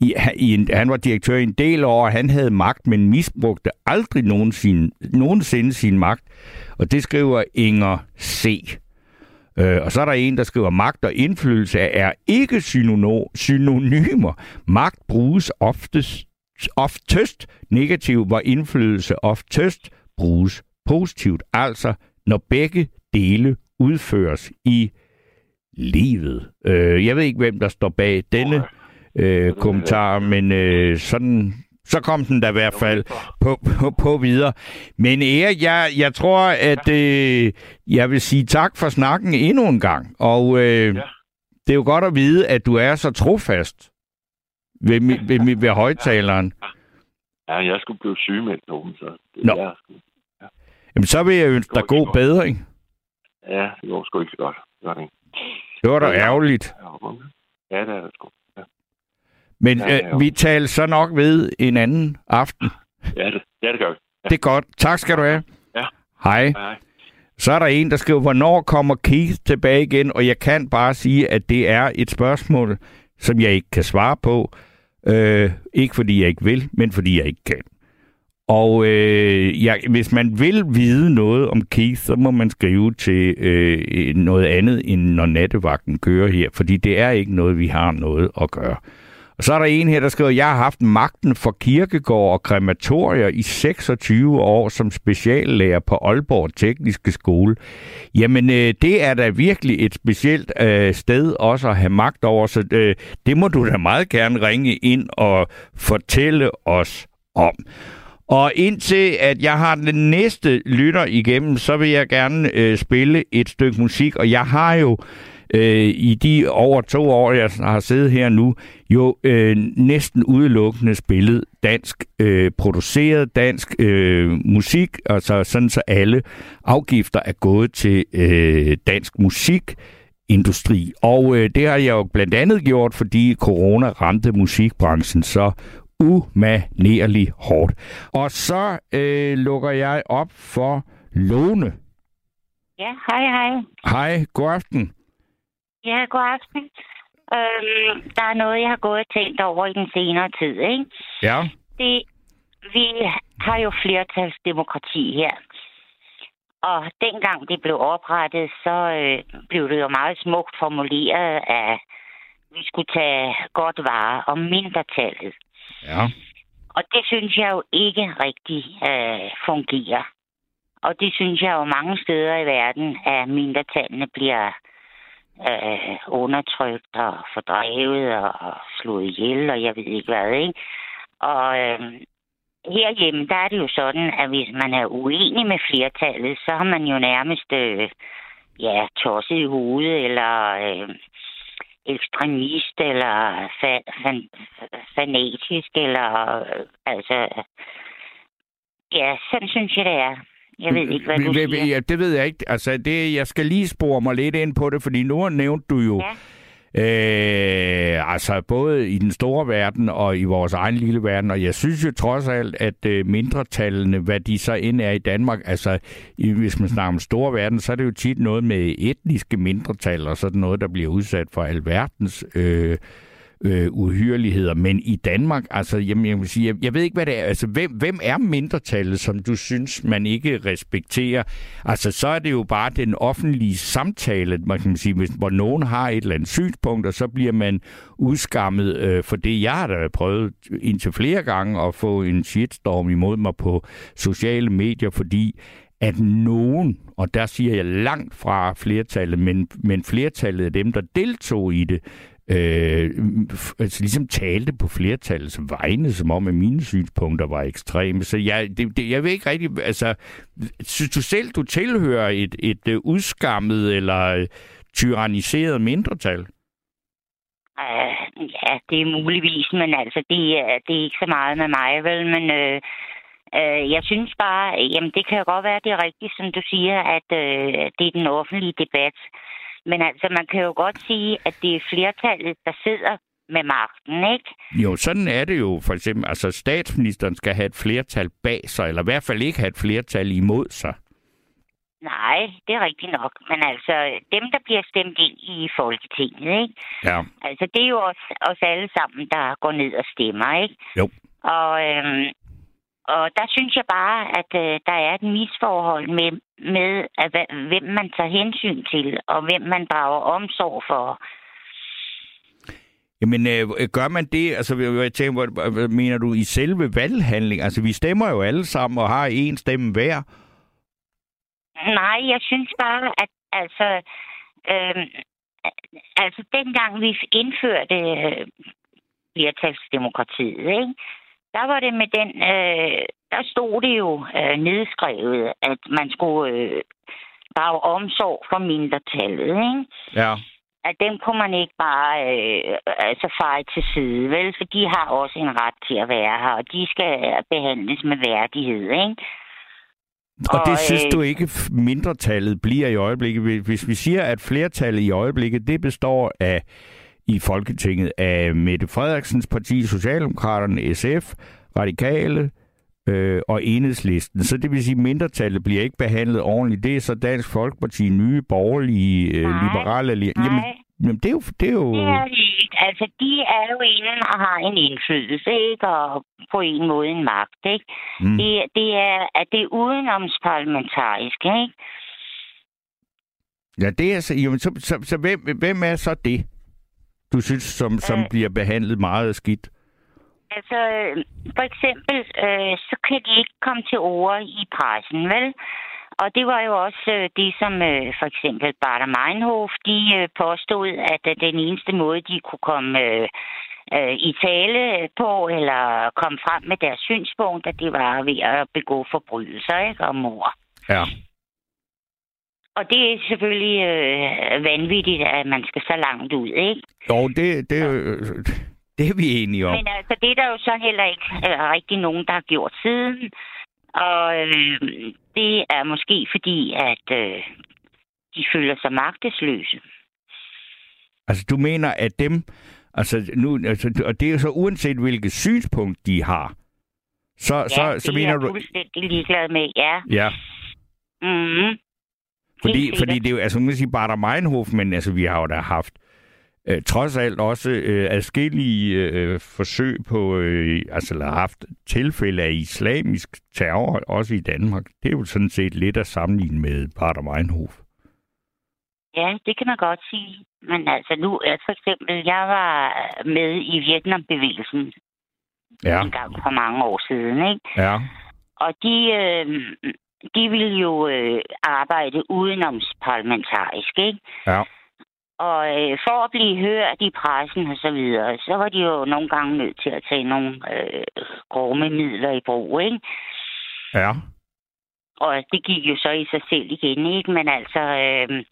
I, i en, han var direktør i en del år, og han havde magt, men misbrugte aldrig nogensinde, nogensinde sin magt. Og det skriver Inger C. Øh, og så er der en, der skriver, magt og indflydelse er ikke synonymer. Magt bruges oftest, oftest negativt, hvor indflydelse oftest bruges positivt. Altså, når begge dele udføres i livet. Øh, jeg ved ikke, hvem der står bag denne øh, kommentar, men øh, sådan så kom den da i hvert fald på, på, på videre. Men Erik, jeg, jeg tror, at øh, jeg vil sige tak for snakken endnu en gang. Og øh, ja. det er jo godt at vide, at du er så trofast ved, ved, ved, ved højtaleren. Ja, jeg skulle blive sygemeldt nu, så det Nå. Jeg ja. Jamen, så vil jeg ønske dig god bedring. Ja, det går sgu ikke så godt. Var det var da ærgerligt. Ja, det er det sgu. Men ja, øh, vi taler så nok ved en anden aften. Ja, det, ja, det gør vi. Ja. Det er godt. Tak skal du have. Ja. Hej. Hej. Så er der en, der skriver, hvornår kommer Keith tilbage igen? Og jeg kan bare sige, at det er et spørgsmål, som jeg ikke kan svare på. Øh, ikke fordi jeg ikke vil, men fordi jeg ikke kan. Og øh, ja, hvis man vil vide noget om Keith, så må man skrive til øh, noget andet, end når nattevagten kører her, fordi det er ikke noget, vi har noget at gøre. Og så er der en her, der skriver, jeg har haft magten for kirkegård og krematorier i 26 år som speciallærer på Aalborg Tekniske Skole. Jamen, øh, det er da virkelig et specielt øh, sted også at have magt over, så øh, det må du da meget gerne ringe ind og fortælle os om. Og indtil at jeg har den næste lytter igennem, så vil jeg gerne øh, spille et stykke musik, og jeg har jo øh, i de over to år, jeg har siddet her nu, jo øh, næsten udelukkende spillet dansk, øh, produceret dansk øh, musik, altså sådan så alle afgifter er gået til øh, dansk musik industri. Og øh, det har jeg jo blandt andet gjort, fordi corona ramte musikbranchen så umanerligt hårdt. Og så øh, lukker jeg op for Lone. Ja, hej hej. Hej, god aften. Ja, god aften. Øhm, der er noget, jeg har gået og tænkt over i den senere tid, ikke? Ja. Det, vi har jo flertalsdemokrati her. Og dengang det blev oprettet, så øh, blev det jo meget smukt formuleret, at vi skulle tage godt vare om mindretallet. Ja. Og det synes jeg jo ikke rigtig øh, fungerer. Og det synes jeg jo mange steder i verden, at mindretallene bliver øh, undertrykt og fordrevet og, slået ihjel, og jeg ved ikke hvad, ikke? Og øh, herhjemme, der er det jo sådan, at hvis man er uenig med flertallet, så har man jo nærmest, øh, ja, tosset i hovedet, eller øh, ekstremist, eller fa- fan- fanatisk, eller øh, altså, ja, sådan synes jeg, det er. Jeg ved ikke, hvad du siger. Ja, det ved jeg ikke. Altså, det, jeg skal lige spore mig lidt ind på det, fordi nu har nævnt du jo... Ja. Øh, altså både i den store verden og i vores egen lille verden, og jeg synes jo trods alt, at øh, mindretallene, hvad de så end er i Danmark, altså i, hvis man snakker om store verden, så er det jo tit noget med etniske mindretal og sådan noget, der bliver udsat for alverdens øh, øh, uhyreligheder. Men i Danmark, altså, jamen, jeg, vil sige, jeg, jeg ved ikke, hvad det er. Altså, hvem, hvem er mindretallet, som du synes, man ikke respekterer? Altså, så er det jo bare den offentlige samtale, man kan sige, hvis, hvor nogen har et eller andet synspunkt, og så bliver man udskammet øh, for det. Jeg har da prøvet indtil flere gange at få en shitstorm imod mig på sociale medier, fordi at nogen, og der siger jeg langt fra flertallet, men, men flertallet af dem, der deltog i det, øh, altså ligesom talte på flertallets vegne, som om at mine synspunkter var ekstreme. Så jeg, det, det, jeg ved ikke rigtig, altså, synes du selv, du tilhører et, et, et udskammet eller øh, tyranniseret mindretal? Uh, ja, det er muligvis, men altså, det, det er ikke så meget med mig, vel? Men uh, uh, jeg synes bare, jamen det kan godt være, det er rigtigt, som du siger, at uh, det er den offentlige debat. Men altså, man kan jo godt sige, at det er flertallet, der sidder med magten, ikke? Jo, sådan er det jo. For eksempel, altså statsministeren skal have et flertal bag sig, eller i hvert fald ikke have et flertal imod sig. Nej, det er rigtigt nok. Men altså, dem, der bliver stemt ind i Folketinget, ikke? Ja. Altså, det er jo os, os alle sammen, der går ned og stemmer, ikke? Jo. Og, øhm, og der synes jeg bare, at øh, der er et misforhold med, med at, hvem man tager hensyn til, og hvem man drager omsorg for. Jamen, øh, gør man det, altså, jeg tænker, hvad, hvad mener du, i selve valghandling? Altså, vi stemmer jo alle sammen og har en stemme hver. Nej, jeg synes bare, at altså, øh, altså dengang vi indførte øh, flertalsdemokratiet, ikke? Der var det med den, øh, der stod det jo øh, nedskrevet, at man skulle øh, drage omsorg for mindretallet, ikke? Ja. At dem kunne man ikke bare øh, altså feje til side, vel? For de har også en ret til at være her, og de skal behandles med værdighed, ikke? Og, og det synes øh, du ikke mindretallet bliver i øjeblikket? Hvis vi siger, at flertallet i øjeblikket, det består af i Folketinget af Mette Frederiksens parti, Socialdemokraterne, SF, Radikale øh, og Enhedslisten. Så det vil sige, at mindretallet bliver ikke behandlet ordentligt. Det er så Dansk Folkeparti, Nye Borgerlige, øh, Liberale Alliance. Jamen, jamen, det er jo... Det er jo... det er. Altså, de er jo inde og har en indflydelse, ikke? Og på en måde en magt, ikke? Mm. Det, det er, at det er udenomsparlamentarisk, ikke? Ja, det er så... Jamen, så, så, så hvem, hvem er så det, du synes, som, som Øh. bliver behandlet meget skidt? Altså, øh, for eksempel, øh, så kan de ikke komme til ord i pressen, vel? Og det var jo også øh, det, som øh, for eksempel Bader Meinhof, de øh, påstod, at øh, den eneste måde, de kunne komme øh, øh, i tale på, eller komme frem med deres synspunkter, det var ved at begå forbrydelser, ikke? Og mor. Ja. Og det er selvfølgelig øh, vanvittigt, at man skal så langt ud, ikke? Jo, det, det, øh, det er vi enige om. Men altså, det er der jo så heller ikke øh, rigtig nogen, der har gjort siden. Og øh, det er måske fordi, at øh, de føler sig magtesløse. Altså, du mener, at dem... Altså, nu, altså, og det er så uanset, hvilket synspunkt de har. Så, Ja, så, det så er mener jeg du... fuldstændig ligeglad med, ja. Ja, Mm-hmm. Fordi, fordi det er jo... Altså, man kan sige Bader Meinhof, men altså, vi har jo da haft øh, trods alt også øh, adskillige øh, forsøg på... Øh, altså, eller haft tilfælde af islamisk terror, også i Danmark. Det er jo sådan set lidt at sammenligne med Bader Meinhof. Ja, det kan man godt sige. Men altså nu, øh, for eksempel, jeg var med i Vietnambevægelsen Ja, en gang for mange år siden, ikke? ja, Og de, øh, de ville jo øh, arbejde udenomsparlamentarisk, ikke? ja. Og øh, for at blive hørt i pressen og så videre, så var de jo nogle gange nødt til at tage nogle øh, grumme midler i brug, ikke? Ja. Og det gik jo så i sig selv igen, ikke? Men altså, øh,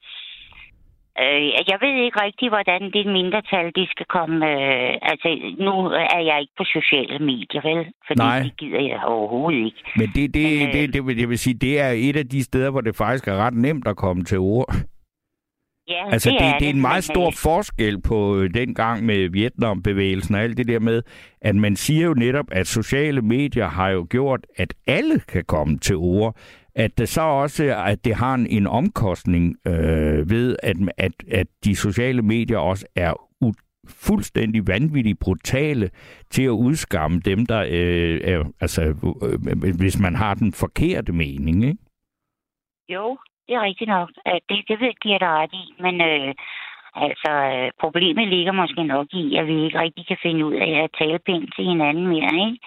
øh, jeg ved ikke rigtig, hvordan det mindretal, de skal komme... Øh, altså, nu er jeg ikke på sociale medier, vel? Fordi Nej. det gider jeg overhovedet ikke. Men det, det, Men, øh, det, det, vil, det vil sige, det er et af de steder, hvor det faktisk er ret nemt at komme til ord. Ja, Altså, det, det, det er en meget stor øh, forskel på øh, den gang med Vietnambevægelsen og alt det der med, at man siger jo netop, at sociale medier har jo gjort, at alle kan komme til ord. At det så også at det har en, en omkostning øh, ved, at, at, at de sociale medier også er u- fuldstændig vanvittigt brutale til at udskamme dem, der øh, er, altså, øh, øh, øh hvis man har den forkerte mening, ikke? Jo, det er rigtigt nok. Det, det ved jeg dig ret i, men øh, altså, øh, problemet ligger måske nok i, at vi ikke rigtig kan finde ud af at tale pænt til hinanden mere, ikke?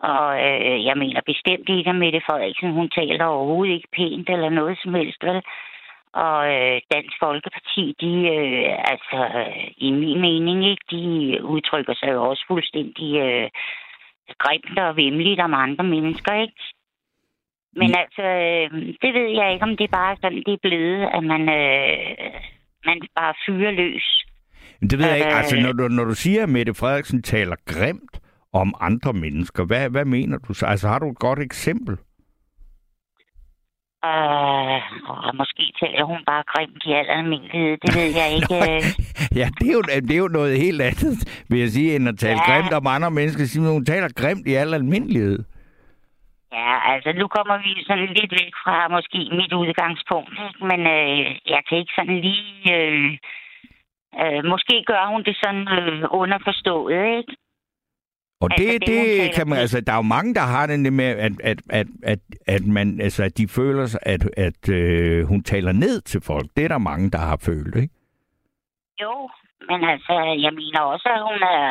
Og øh, jeg mener bestemt ikke, at Mette Frederiksen, hun taler overhovedet ikke pænt eller noget som helst, vel? Og øh, Dansk Folkeparti, de, øh, altså, øh, i min mening, ikke, de udtrykker sig jo også fuldstændig øh, grimt og vimmeligt om andre mennesker, ikke? Men altså, øh, det ved jeg ikke, om det er bare sådan, det er blevet, at man, øh, man bare fyrer løs. Men det ved jeg ikke. Altså, når du, når du siger, at Mette Frederiksen taler grimt om andre mennesker, hvad, hvad mener du så? Altså, har du et godt eksempel? Øh, måske taler hun bare grimt i al almindelighed, det ved jeg ikke. *laughs* ja, det er, jo, det er jo noget helt andet, vil jeg sige, end at tale ja. grimt om andre mennesker. Hun taler grimt i al almindelighed. Ja, altså nu kommer vi sådan lidt væk fra måske mit udgangspunkt, ikke? men øh, jeg kan ikke sådan lige... Øh, øh, måske gør hun det sådan øh, underforstået, ikke? Og det, altså, det, det kan man, altså, der er jo mange, der har det med, at, at, at, at, at, man, altså, at de føler sig, at, at øh, hun taler ned til folk. Det er der mange, der har følt, ikke? Jo, men altså, jeg mener også, at hun er,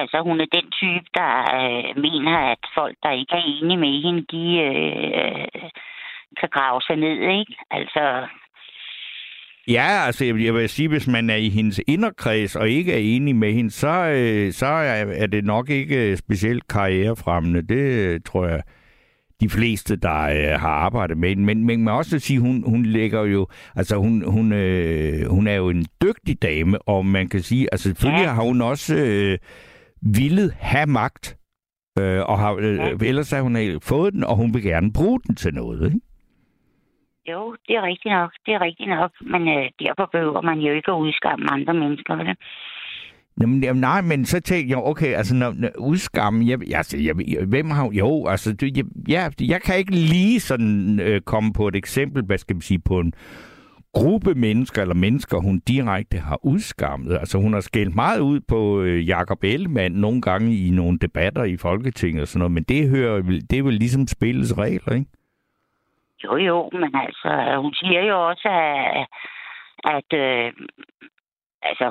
altså, hun er den type, der øh, mener, at folk, der ikke er enige med hende, de øh, kan grave sig ned, ikke? Altså, Ja, altså jeg vil sige, hvis man er i hendes inderkreds og ikke er enig med hende, så, øh, så er det nok ikke specielt karrierefremmende. Det tror jeg, de fleste, der øh, har arbejdet med hende. Men, men man også sige, hun, hun lægger jo, altså hun, hun, øh, hun er jo en dygtig dame, og man kan sige, altså selvfølgelig ja. har hun også øh, villet have magt, øh, og har, øh, ja. ellers har hun fået den, og hun vil gerne bruge den til noget, ikke? Jo, det er rigtigt nok. Det er rigtigt nok. Men øh, derfor behøver man jo ikke at udskamme andre mennesker, vel? Jamen, jamen, nej, men så tænkte jeg, okay, altså, når, når udskamme, jeg, altså, jeg, hvem har, jo, altså, det, jeg, jeg, jeg kan ikke lige sådan øh, komme på et eksempel, hvad skal man sige, på en gruppe mennesker, eller mennesker, hun direkte har udskammet. Altså, hun har skældt meget ud på øh, Jakob Ellemann nogle gange i nogle debatter i Folketinget og sådan noget, men det hører, det er vel ligesom spillets regler, ikke? Jo, jo, men altså, hun siger jo også, at, at øh, altså,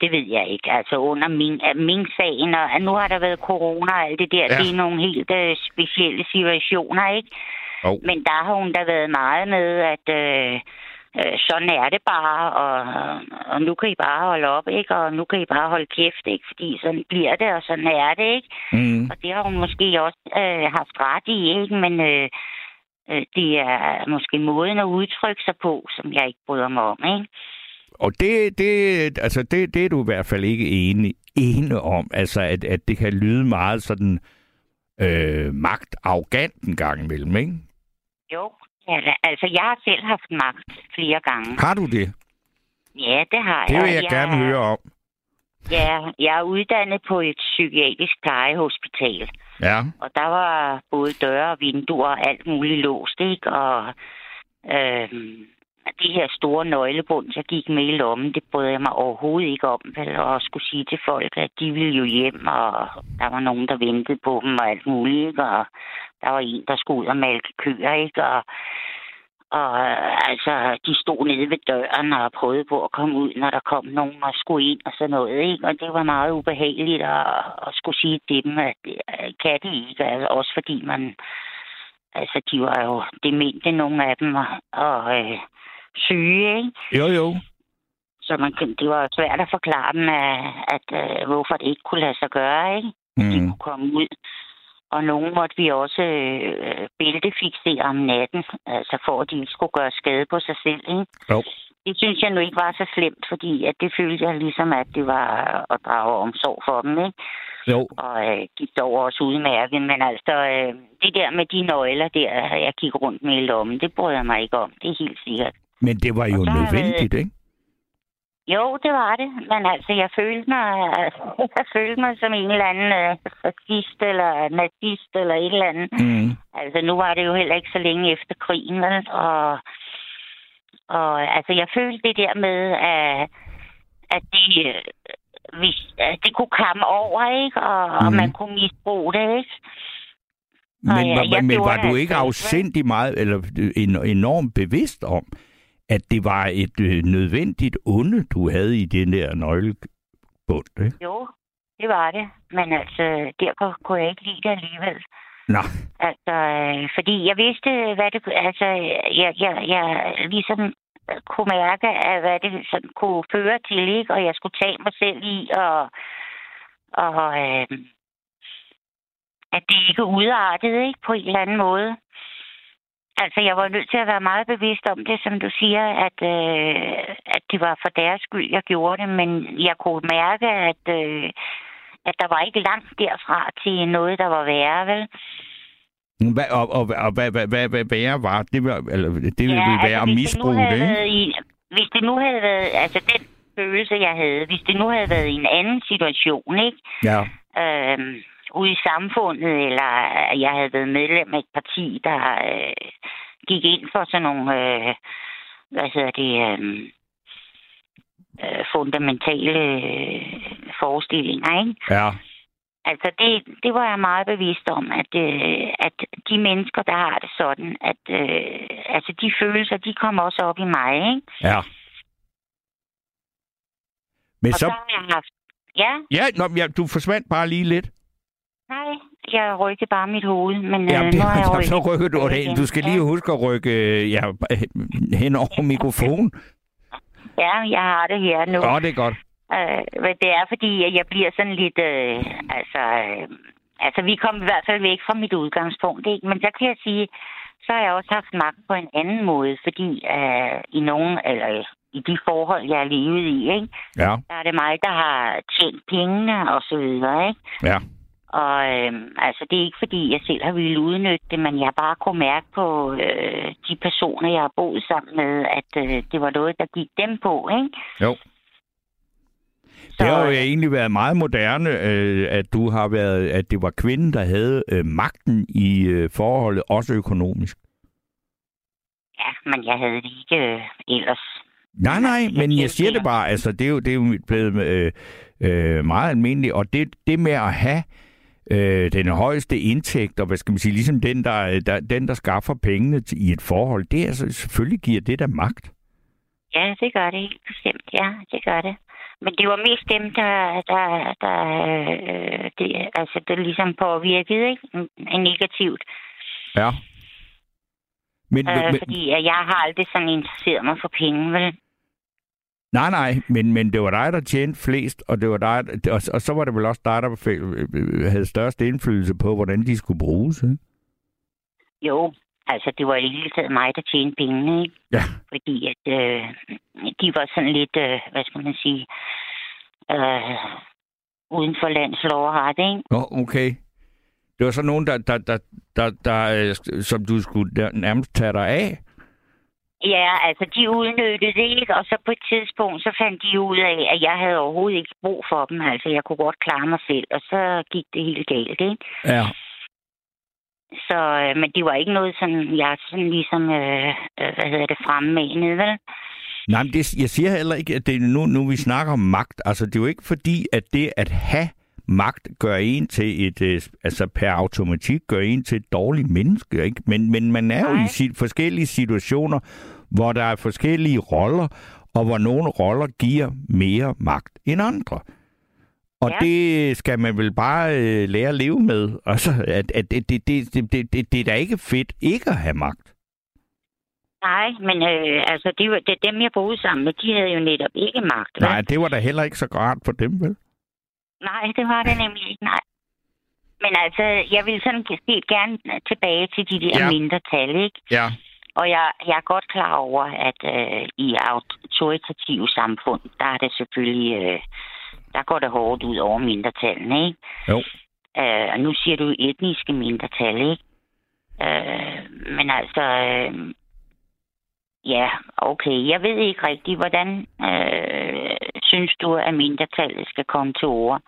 det ved jeg ikke. Altså, under min, min sagen, og nu har der været corona og alt det der, ja. det er nogle helt uh, specielle situationer, ikke? Oh. Men der har hun da været meget med, at øh, øh, sådan er det bare, og, og nu kan I bare holde op, ikke? Og nu kan I bare holde kæft, ikke? Fordi sådan bliver det, og sådan er det, ikke? Mm. Og det har hun måske også øh, haft ret i, ikke? Men øh, Øh, det er måske måden at udtrykke sig på, som jeg ikke bryder mig om, ikke? Og det, det, altså det, det er du i hvert fald ikke enig, enig om, altså at, at det kan lyde meget sådan øh, magtarrogant en gang imellem, ikke? Jo, altså jeg har selv haft magt flere gange. Har du det? Ja, det har det jeg. Det vil jeg, jeg gerne høre om. Ja, jeg er uddannet på et psykiatrisk plejehospital. Ja. Og der var både døre og vinduer og alt muligt låst, ikke? Og øh, de her store nøglebund, jeg gik med i lommen, det brød jeg mig overhovedet ikke om, vel? Og skulle sige til folk, at de ville jo hjem, og der var nogen, der ventede på dem og alt muligt, ikke? Og der var en, der skulle ud og malke køer, ikke? Og og øh, altså, de stod nede ved døren og prøvede på at komme ud, når der kom nogen og skulle ind og sådan noget. Ikke? Og det var meget ubehageligt at, at skulle sige til dem, at det øh, kan de ikke. Altså, også fordi man... Altså, de var jo demente, nogle af dem, og, og øh, syge, ikke? Jo, jo. Så man, det var svært at forklare dem, at, at, at hvorfor det ikke kunne lade sig gøre, ikke? Mm. De kunne komme ud. Og nogle måtte vi også øh, bæltefixere om natten, altså for at de ikke skulle gøre skade på sig selv. Ikke? Jo. Det synes jeg nu ikke var så slemt, fordi at det følte jeg ligesom, at det var at drage omsorg for dem. Ikke? Jo. Og øh, gik dog også udmærket. Men altså, øh, det der med de nøgler der, jeg gik rundt med i lommen, det bryder jeg mig ikke om. Det er helt sikkert. Men det var jo nødvendigt, ikke? Jo, det var det. Men altså, jeg følte mig, altså, *laughs* jeg følte mig som en eller anden øh, fascist eller nazist eller et eller andet. Mm. Altså, nu var det jo heller ikke så længe efter krigen, vel? Og, og altså, jeg følte det der med, at, at det, øh, hvis, at det kunne komme over, ikke? Og, mm. og man kunne misbruge det, ikke? Men, og, ja, men, men var du ikke afsindig meget, eller enormt bevidst om, at det var et øh, nødvendigt onde, du havde i den der nøglebund, ikke? Jo, det var det. Men altså, derfor kunne jeg ikke lide det alligevel. Nå. Altså, øh, fordi jeg vidste, hvad det... Altså, jeg, jeg, jeg ligesom kunne mærke, at hvad det sådan kunne føre til, ikke? Og jeg skulle tage mig selv i, og, og øh, at det ikke udartede, ikke? På en eller anden måde. Altså, jeg var nødt til at være meget bevidst om det, som du siger, at, øh, at det var for deres skyld, jeg gjorde det, men jeg kunne mærke, at, øh, at der var ikke langt derfra til noget, der var værre, vel? Hvad, og, og, og hvad, hvad, hvad, hvad værre var? Det, var, eller, det ville ja, være altså, at misbruge det, ikke? I, hvis det nu havde været, altså den følelse, jeg havde, hvis det nu havde været i en anden situation, ikke? Ja. Øhm, ude i samfundet, eller jeg havde været medlem af et parti, der øh, gik ind for sådan nogle, øh, hvad hedder det, øh, øh, fundamentale øh, forestillinger, ikke? Ja. Altså, det, det var jeg meget bevidst om, at, øh, at de mennesker, der har det sådan, at øh, altså, de følelser, de kommer også op i mig, ikke? Ja. Men Og så... så har jeg haft... Ja, Ja, nå, ja, du forsvandt bare lige lidt. Nej, jeg rykkede bare mit hoved, men Ja, øh, nu har *laughs* jeg rykket så rykker du det ind. Du skal lige huske at rykke øh, ja, hen over mikrofonen. Ja, jeg har det her nu. Åh, det er godt. Øh, men det er fordi, at jeg bliver sådan lidt... Øh, altså, øh, altså, vi kom i hvert fald væk fra mit udgangspunkt, ikke? Men så kan jeg sige, så har jeg også haft magt på en anden måde, fordi øh, i nogen, eller i de forhold, jeg har levet i, ikke? Ja, der er det mig, der har tjent pengene og så videre, ikke? ja. Og øh, altså, det er ikke fordi, jeg selv har ville udnytte det, men jeg bare kunne mærke på øh, de personer, jeg har boet sammen med, at øh, det var noget, der gik dem på, ikke? Jo. Det har jo egentlig været meget moderne, øh, at du har været, at det var kvinden, der havde øh, magten i øh, forholdet, også økonomisk. Ja, men jeg havde det ikke øh, ellers. Nej, nej, men jeg siger det det. bare, altså det er jo, det er jo blevet øh, øh, meget almindeligt, og det, det med at have øh, den højeste indtægt, og hvad skal man sige, ligesom den, der, der, den, der skaffer pengene til, i et forhold, det er selvfølgelig giver det der magt. Ja, det gør det helt bestemt. Ja, det gør det. Men det var mest dem, der, der, der øh, det, altså, det ligesom påvirkede, ikke? Negativt. Ja. Men, Øh, men, fordi jeg har aldrig sådan interesseret mig for penge, vel? Nej, nej, men, men det var dig, der tjente flest, og, det var dig, og, og så var det vel også dig, der fe- havde størst indflydelse på, hvordan de skulle bruges. Ikke? Jo, altså det var i hele taget mig, der tjente pengene, ikke? Ja. Fordi at øh, de var sådan lidt, øh, hvad skal man sige, øh, uden for landslov og ret, ikke? Nå, okay. Det var så nogen, der, der, der, der, der, øh, som du skulle nærmest tage dig af. Ja, altså de udnyttede det ikke, og så på et tidspunkt, så fandt de ud af, at jeg havde overhovedet ikke brug for dem. Altså, jeg kunne godt klare mig selv, og så gik det helt galt, ikke? Ja. Så, øh, men det var ikke noget sådan, jeg sådan ligesom, øh, øh, hvad hedder det, fremmede, vel? Nej, men det, jeg siger heller ikke, at det nu, nu vi snakker om magt. Altså, det er jo ikke fordi, at det at have magt gør en til et, øh, altså per automatik gør en til et dårligt menneske, ikke? Men, men man er jo Nej. i sit, forskellige situationer, hvor der er forskellige roller, og hvor nogle roller giver mere magt end andre. Og Ja. det skal man vel bare øh, lære at leve med. *laughs* Altså, at, at det, det, det, det, det, det, er da ikke fedt ikke at have magt. Nej, men øh, altså, det, var, det, dem, jeg boede sammen med, de havde jo netop ikke magt. vel? Nej, det var da heller ikke så rart for dem, vel? Nej, det var det nemlig ikke, nej. Men altså, jeg vil sådan set gerne tilbage til de der Ja. ja. mindretal, ikke? Ja. Og jeg, jeg er godt klar over, at øh, i autoritative samfund, der er det selvfølgelig, øh, der går det hårdt ud over mindretallene, ikke? Jo. Øh, og nu siger du etniske mindretal, ikke? Øh, men altså, øh, ja, okay. Jeg ved ikke rigtigt, hvordan øh, synes du, at mindretallet skal komme til ord,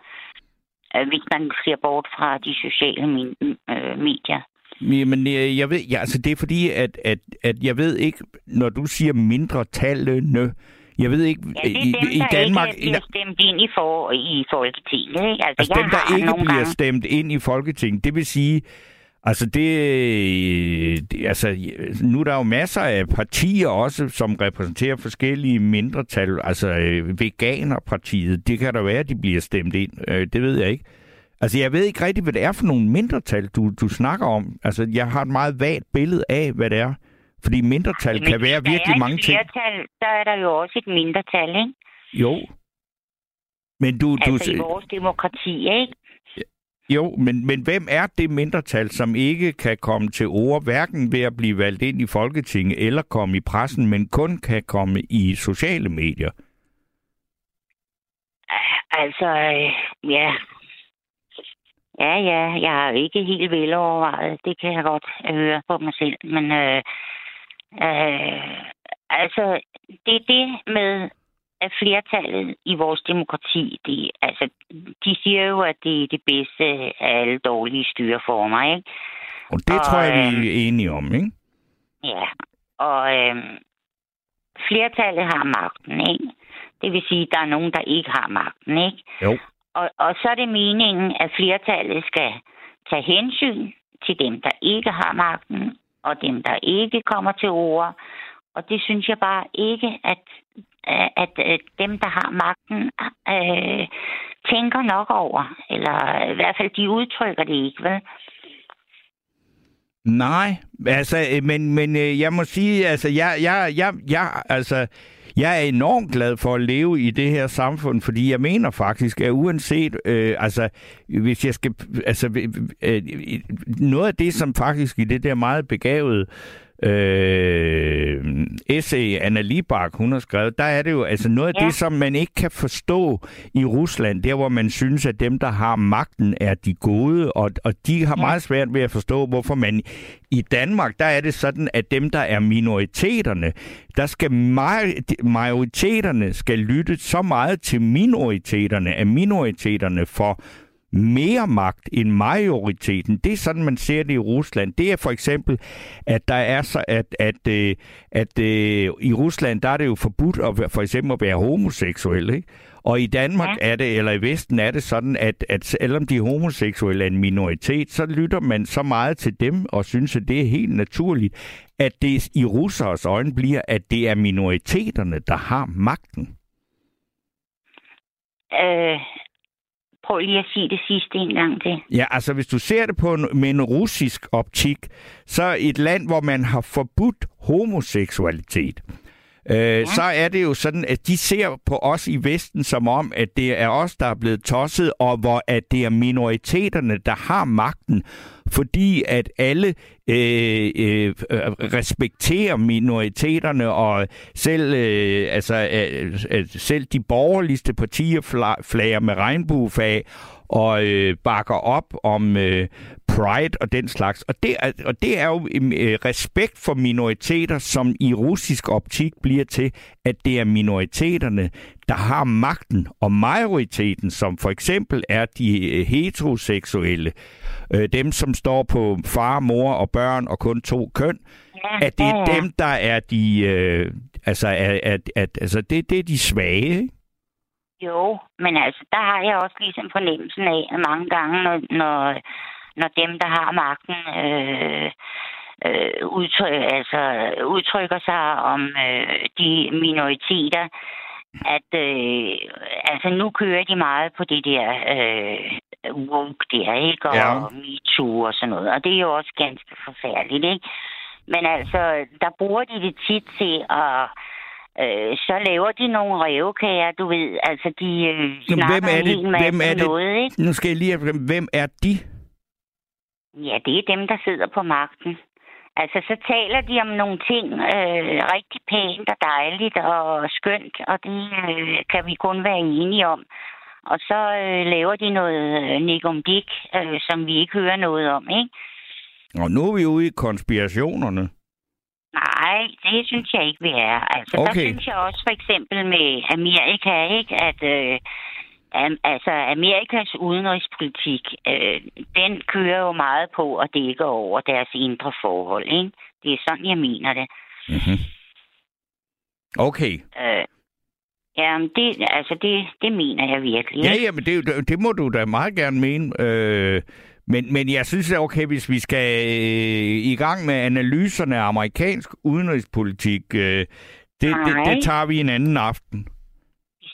øh, hvis man ser bort fra de sociale min- øh, medier? Jamen, øh, jeg ved, ja, altså det er fordi, at, at, at jeg ved ikke, når du siger mindre tallene, jeg ved ikke, Ja, i, dem, i der Danmark, ikke bliver stemt ind i, for, i Folketinget. Ikke? Altså, altså jeg dem, der ikke bliver gange... stemt ind i Folketinget, det vil sige, altså det, det, altså nu er der jo masser af partier også, som repræsenterer forskellige mindretal, altså øh, Veganerpartiet, det kan da være, at de bliver stemt ind, øh, det ved jeg ikke. Altså, jeg ved ikke rigtig, hvad det er for nogle mindretal, du, du snakker om. Altså, jeg har et meget vagt billede af, hvad det er. Fordi mindretal Men kan være virkelig mange et ting. flertal, der er der jo også et mindretal, ikke? Jo. Men du, du, Altså i vores demokrati, ikke? Jo, men, men hvem er det mindretal, som ikke kan komme til ord, hverken ved at blive valgt ind i Folketinget eller komme i pressen, men kun kan komme i sociale medier? Altså, øh, ja. Ja, ja, jeg er ikke helt velovervejet. Det kan jeg godt høre på mig selv. Men øh, øh, altså, det er det med at flertallet i vores demokrati, de, altså, de siger jo, at det er det bedste af alle dårlige styreformer, ikke? Og det og, tror jeg, vi er enige om, ikke? Ja, og øh, flertallet har magten, ikke? Det vil sige, at der er nogen, der ikke har magten, ikke? Jo. Og, og så er det meningen, at flertallet skal tage hensyn til dem, der ikke har magten, og dem, der ikke kommer til ord. Og det synes jeg bare ikke, at, at, at dem, der har magten, øh, tænker nok over. Eller i hvert fald, de udtrykker det ikke, vel? Nej, altså, øh, men, men øh, jeg må sige, altså, jeg, jeg, jeg, jeg, altså, jeg er enormt glad for at leve i det her samfund, fordi jeg mener faktisk, at uanset, øh, altså, hvis jeg skal, altså, øh, noget af det, som faktisk i det der meget begavede øh, essay, Anna Libak, hun har skrevet, der er det jo altså noget af ja. det, som man ikke kan forstå i Rusland, der hvor man synes, at dem, der har magten, er de gode, og, og de har ja. meget svært ved at forstå, hvorfor man i Danmark, der er det sådan, at dem, der er minoriteterne, der skal majoriteterne skal lytte så meget til minoriteterne, at minoriteterne får mere magt end majoriteten. Det er sådan, man ser det i Rusland. Det er for eksempel, at der er så, at, at, at, øh, at, at øh, i Rusland, der er det jo forbudt at, for eksempel at være homoseksuel, ikke? Og i Danmark ja. er det, eller i Vesten er det sådan, at, at selvom de homoseksuelle er en minoritet, så lytter man så meget til dem og synes, at det er helt naturligt, at det i russers øjne bliver, at det er minoriteterne, der har magten. Øh, Prøv lige at sige det sidste en gang til. Ja, altså hvis du ser det på en, med en russisk optik, så et land, hvor man har forbudt homoseksualitet, øh, ja. så er det jo sådan, at de ser på os i Vesten som om, at det er os, der er blevet tosset, og hvor at det er minoriteterne, der har magten, fordi at alle øh, øh, øh, respekterer minoriteterne, og selv, øh, altså, øh, øh, selv de borgerligste partier flager med regnbuefag, og øh, bakker op om øh, pride og den slags. Og det er, og det er jo øh, respekt for minoriteter, som i russisk optik bliver til, at det er minoriteterne, der har magten, og majoriteten, som for eksempel er de øh, heteroseksuelle, øh, dem som står på far, mor og børn og kun to køn, ja, at det er ja, ja. dem, der er de, øh, altså, at, at, at, altså det, det er de svage, ikke? Jo, men altså, der har jeg også ligesom fornemmelsen af, at mange gange, når, når, når dem, der har magten, øh, øh, udtryk, altså, udtrykker sig om øh, de minoriteter, at øh, altså, nu kører de meget på det der øh, woke der, ikke? Og ja. MeToo og sådan noget. Og det er jo også ganske forfærdeligt, ikke? Men altså, der bruger de det tit til at øh, så laver de nogle revkager, du ved. Altså, de øh, snakker hvem er det, hvem er det, noget, ikke? Nu skal jeg lige hvem er de? Ja, det er dem, der sidder på magten. Altså, så taler de om nogle ting øh, rigtig pænt og dejligt og skønt, og det øh, kan vi kun være enige om. Og så øh, laver de noget øh, øh, som vi ikke hører noget om, ikke? Og nu er vi ude i konspirationerne. Nej, det synes jeg ikke, vi er. Altså, okay. der synes jeg også for eksempel med Amerika, ikke, at øh, altså Amerikas udenrigspolitik, øh, den kører jo meget på at dække over deres indre forhold, ikke? Det er sådan, jeg mener det. Mm-hmm. Okay. Øh, Ja, det, altså det, det mener jeg virkelig. Ja, ja, men det, det må du da meget gerne mene. Øh, men, men jeg synes, det er okay, hvis vi skal øh, i gang med analyserne af amerikansk udenrigspolitik. Øh, det, det, det tager vi en anden aften.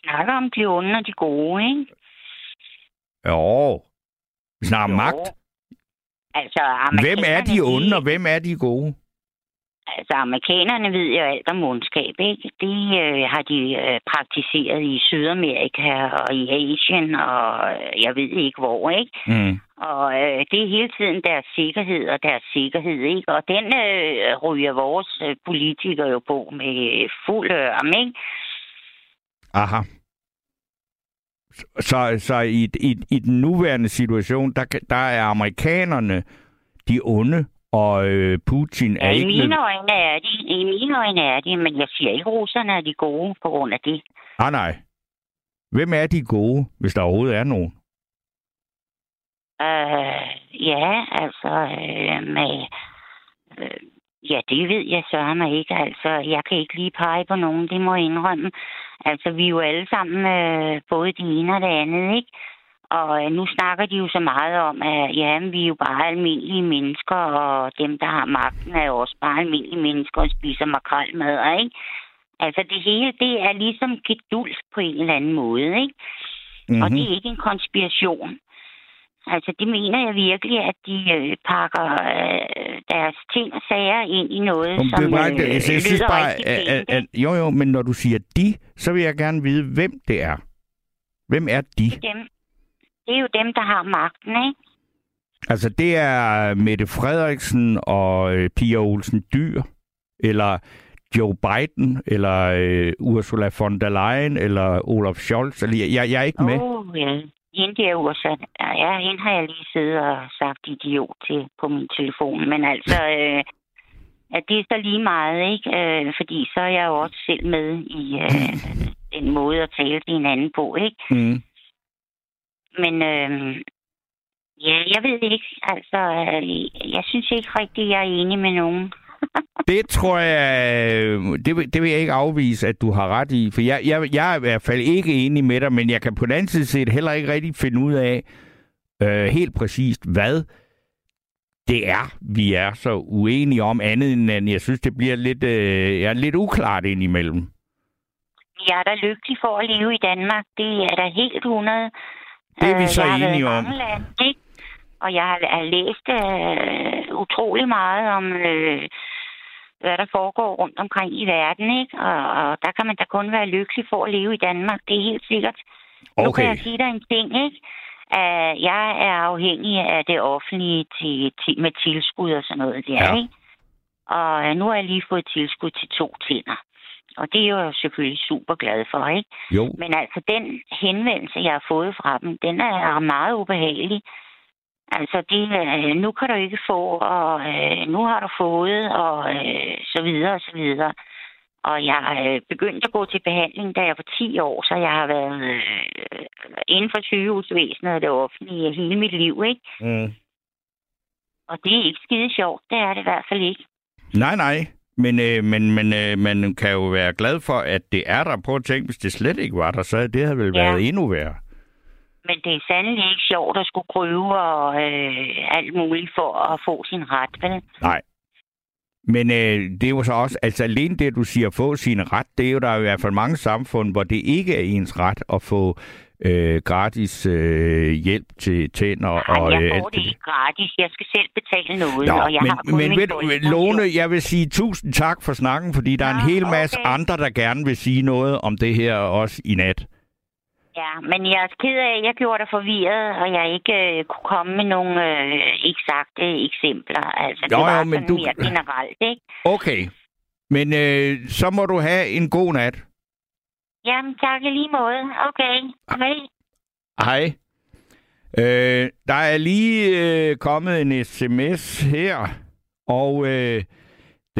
Snakker om de onde og de gode, ikke? Jo. Vi snakker om magt. Altså, hvem er de onde, og hvem er de gode? Altså, amerikanerne ved jo alt om ondskab, ikke? Det øh, har de øh, praktiseret i Sydamerika og i Asien, og øh, jeg ved ikke hvor, ikke? Mm. Og øh, det er hele tiden deres sikkerhed og deres sikkerhed, ikke? Og den øh, ryger vores øh, politikere jo på med fuld ørm, ikke? Aha. Så, så i, i, i den nuværende situation, der, der er amerikanerne de onde, og øh, Putin er Ja, i ikke... mine nød- øjne er de, i mine øjne er de, men jeg siger ikke, russerne er de gode på grund af det. Ah, nej. Hvem er de gode, hvis der overhovedet er nogen? Øh, ja, altså, øh, med, øh, ja, det ved jeg så mig ikke. Altså, jeg kan ikke lige pege på nogen, det må jeg indrømme. Altså, vi er jo alle sammen øh, både det ene og det andet, ikke? Og øh, nu snakker de jo så meget om, at ja, vi er jo bare almindelige mennesker, og dem, der har magten, er jo også bare almindelige mennesker og spiser makrelmad, ikke? Altså, det hele, det er ligesom gedulsk på en eller anden måde, ikke? Mm-hmm. Og det er ikke en konspiration. Altså, det mener jeg virkelig, at de øh, pakker øh, deres ting og sager ind i noget, Om som det er bare, øh, altså, jeg synes bare, at, at, at, jo jo, men når du siger de, så vil jeg gerne vide, hvem det er. Hvem er de? dem. Det er jo dem, der har magten, ikke? Altså, det er Mette Frederiksen og øh, Pia Olsen Dyr, eller Joe Biden, eller øh, Ursula von der Leyen, eller Olaf Scholz. Eller, jeg, jeg er ikke med. Oh, ja. Hende der USA, ja, hende har jeg lige siddet og sagt idiot til på min telefon. Men altså, øh, at det er så lige meget, ikke? Øh, fordi så er jeg jo også selv med i øh, *laughs* den måde at tale til hinanden på, ikke? Mm. Men øh, ja, jeg ved ikke. Altså, øh, jeg synes ikke rigtigt, jeg er enig med nogen. Det tror jeg, øh, det vil, det vil jeg ikke afvise, at du har ret i. For jeg, jeg, jeg er i hvert fald ikke enig med dig, men jeg kan på den anden side set heller ikke rigtig finde ud af øh, helt præcist, hvad det er, vi er så uenige om andet end, at jeg synes, det bliver lidt, øh, ja, lidt uklart indimellem. Jeg er da lykkelig for at leve i Danmark. Det er da helt 100. Det er vi Øh, så enige om. ikke? Og jeg har, har læst øh, utrolig meget om, øh, hvad der foregår rundt omkring i verden, ikke? Og, og der kan man da kun være lykkelig for at leve i Danmark. Det er helt sikkert. Nu kan Okay. jeg sige dig en ting, ikke? Uh, jeg er afhængig af det offentlige til, til, med tilskud og sådan noget der, Ja. ikke? Og øh, nu har jeg lige fået tilskud til to tænder. Og det er jeg jo selvfølgelig super glad for, ikke? Jo, Men altså, den henvendelse, jeg har fået fra dem, den er meget ubehagelig. Altså, det, øh, nu kan du ikke få, og øh, nu har du fået, og øh, så videre, og så videre. Og jeg øh, begyndte at gå til behandling, da jeg var 10 år, så jeg har været øh, inden for sygehusvæsenet og det offentlige hele mit liv, ikke? mm. Og det er ikke skide sjovt, det er det i hvert fald ikke. nej, nej. Men, øh, men, men øh, man kan jo være glad for, at det er der. Prøv at tænke, hvis det slet ikke var der, så det havde vel Ja. været endnu værre. Men det er sandelig ikke sjovt at skulle kryve og øh, alt muligt for at få sin ret, vel? Nej. Men øh, det er jo så også, altså alene det, du siger, få sin ret, det er jo der er i hvert fald mange samfund, hvor det ikke er ens ret at få øh, gratis øh, hjælp til tænder. Ej, og, jeg øh, får alt det ikke gratis. Jeg skal selv betale noget, Nå, og jeg men, har men ved, du. Lone, jeg vil sige tusind tak for snakken, fordi der er en Nå, hel masse okay. andre, der gerne vil sige noget om det her også i nat. Ja, men jeg er ked af, at jeg gjorde dig forvirret, og jeg ikke øh, kunne komme med nogle øh, eksakte eksempler. Altså, det Jo, jo, var men sådan du- mere generelt, ikke? Okay, men øh, så må du have en god nat. Jamen, tak i lige måde. Okay, hej. Hej. Øh, der er lige øh, kommet en sms her, og øh,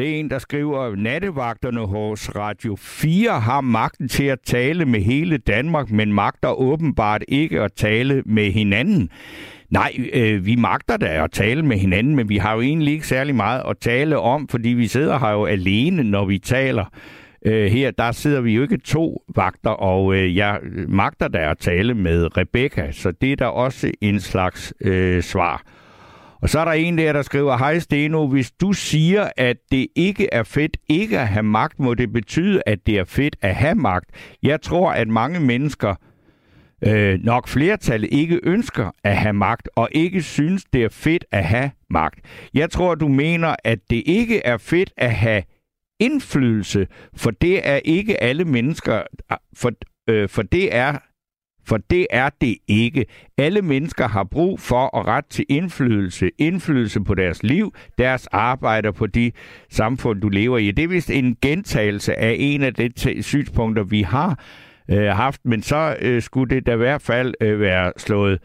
det er en, der skriver, nattevagterne hos Radio 4 har magten til at tale med hele Danmark, men magter åbenbart ikke at tale med hinanden. Nej, øh, vi magter da at tale med hinanden, men vi har jo egentlig ikke særlig meget at tale om, fordi vi sidder her jo alene, når vi taler. Øh, her, der sidder vi jo ikke to vagter, og øh, jeg magter da at tale med Rebecca, så det er da også en slags øh, svar. Og så er der en der, der skriver, Hej Steno, hvis du siger, at det ikke er fedt ikke at have magt, må det betyde, at det er fedt at have magt. Jeg tror, at mange mennesker øh, nok flertallet ikke ønsker at have magt, og ikke synes, det er fedt at have magt. Jeg tror, du mener, at det ikke er fedt at have indflydelse, for det er ikke alle mennesker, for, øh, for det er for det er det ikke. Alle mennesker har brug for og ret til indflydelse. Indflydelse på deres liv, deres arbejde på de samfund, du lever i. Det er vist en gentagelse af en af de synspunkter, vi har øh, haft, men så øh, skulle det da i hvert fald øh, være slået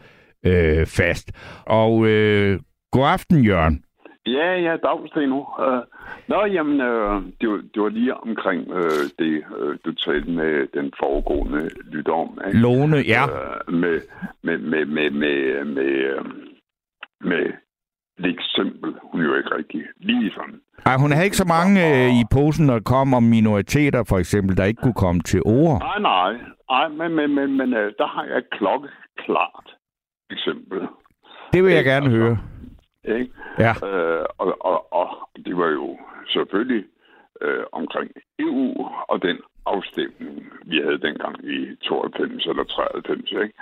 øh, fast. Og øh, god aften, Jørgen. Ja, ja, dagsten nu. Uh, nå, jamen, uh, det, var, det var lige omkring uh, det, uh, du talte med den foregående lytter om. Ikke? Lone, ja. Uh, med, med, med, med, med, med, med lidt simpel. Hun er jo ikke rigtig lige sådan. Ej, hun havde ikke så mange uh, i posen, når det kom om minoriteter, for eksempel, der ikke kunne komme til ord. Nej, nej. Ej, men, men, men, men uh, der har jeg et klokkeklart eksempel. Det vil jeg gerne altså, høre. Ikke? Ja. Øh, og, og, og det var jo selvfølgelig øh, omkring EU og den afstemning, vi havde dengang i 92 eller 93, ikke?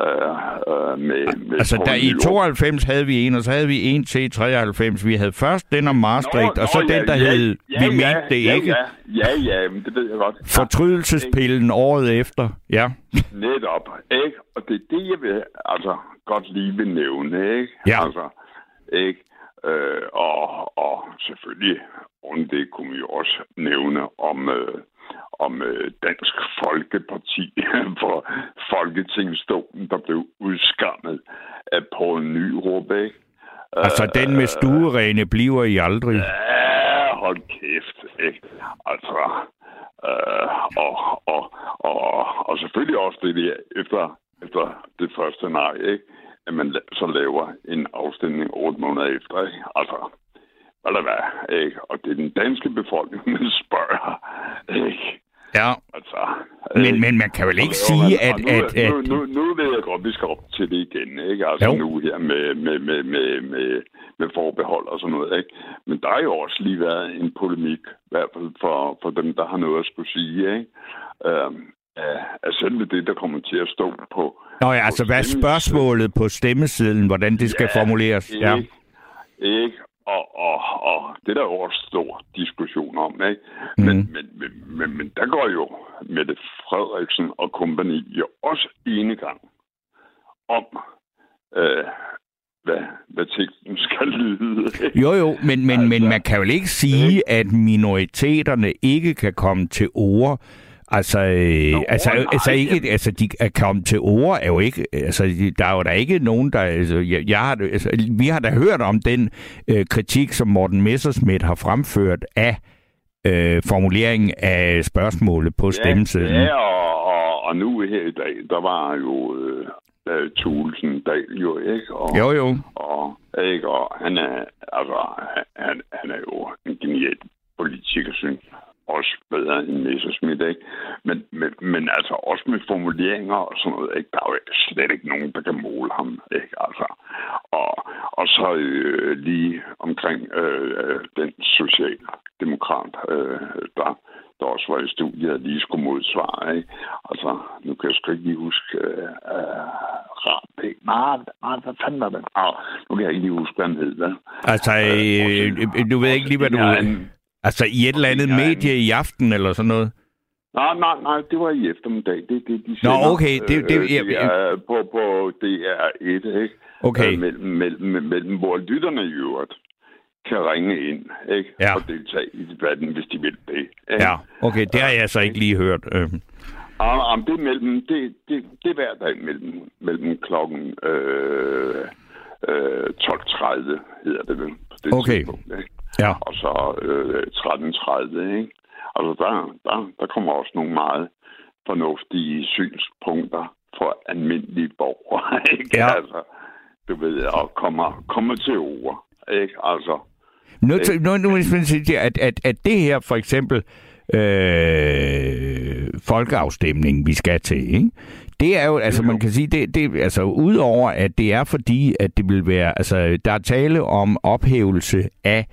Øh, øh, med, med altså, der i 92 havde vi en, og så havde vi en til 93. Vi havde først den om Maastricht, nå, og så nå, den, der ja, hed, ja, vi ja, mente det ja, ikke. Ja, ja, ja, men det ved jeg godt. Fortrydelsespillen ja. året efter, ja. Netop, ikke? Og det er det, jeg vil altså godt lige vil nævne, ikke? Ja. Altså, ikke? Øh, og, og selvfølgelig, og det kunne vi også nævne om, øh, om øh, Dansk Folkeparti *laughs* for Folketingsstolen, der blev udskammet af Poul Nyrup, ikke? Altså den med øh, stuerene bliver I aldrig? Ja, hold kæft, ikke? Altså, øh, og, og, og, og selvfølgelig også det der efter, efter det første nej, ikke? At man så laver en afstemning otte måneder efter. Ikke? Altså, eller hvad, ikke? Og det er den danske befolkning, man *laughs* spørger, ikke? Ja, altså, men, men man kan vel ikke sige, man, at... Nu, at, at... Nu, nu, nu ved jeg godt, at vi skal op til det igen, ikke? Altså jo. nu her med, med, med, med, med, med forbehold og sådan noget, ikke? Men der har jo også lige været en polemik, i hvert fald for, for dem, der har noget at skulle sige, ikke? Øhm, af selve det, der kommer til at stå på... Nå ja, altså hvad er spørgsmålet på stemmesedlen, hvordan det skal ja, formuleres? Ikke, ja, ikke? Og, og, og det er der jo også stor diskussion om, ikke? Mm. Men, men, men, men, men der går jo Mette Frederiksen og kompagni jo også ene gang om, øh, hvad, hvad teksten skal lyde. Jo, jo, men, men, altså, men man kan jo ikke sige, at minoriteterne ikke kan komme til ord Altså, øh, Nå, altså, nej, altså, ikke, altså, de er kommet til ord er jo ikke, altså, der er jo der ikke nogen, der, altså, jeg, jeg har, altså, vi har da hørt om den øh, kritik, som Morten Messersmith har fremført af øh, formuleringen af spørgsmålet på ja, stemmesedlen. Ja, og, og, og nu her i dag, der var jo øh, uh, Thulesen Dahl jo, ikke? Og, jo, jo. Og, ikke? og han er, altså, han, han er jo en genial politiker, synes jeg også bedre end Messerschmidt, ikke? Men, men, men altså også med formuleringer og sådan noget, ikke? Der er jo slet ikke nogen, der kan måle ham, ikke? Altså, og, og så øh, lige omkring øh, den socialdemokrat, øh, der, der også var i studiet, lige skulle modsvare, ikke? Altså, nu kan jeg sgu ikke lige huske... Øh, øh, Nej, nej, hvad fanden var det? Ah, nu kan jeg ikke lige huske, hvad han hed, hvad? Altså, øh, øh, du ved ikke lige, hvad du... En, Altså i et eller andet ja, medie i aften eller sådan noget? Nej, nej, nej, det var i eftermiddag. Det, det, de sender, Nå, okay. Det, det, øh, det er på, på DR1, ikke? Okay. Øh, mellem, mellem, mellem, hvor lytterne i øvrigt kan ringe ind ikke? Ja. og deltage i debatten, hvis de vil det. Ikke? Ja, okay. Det har jeg så ikke lige hørt. Øh. Ja, det, er mellem, det, det, det er hver dag mellem, mellem klokken øh, øh, 12.30, hedder det vel. På det okay. Tidspunkt, ikke? Ja. Og så øh, 13.30, ikke? Altså, der, der, der kommer også nogle meget fornuftige synspunkter for almindelige borgere, *laughs* ikke? Ja. Altså, du ved, og kommer, kommer til ord, ikke? Altså... Nu, nu, nu vil jeg sige, at, at, at det her for eksempel øh, folkeafstemning, vi skal til, ikke? Det er jo, altså man kan sige, det, det, altså udover at det er fordi, at det vil være, altså der er tale om ophævelse af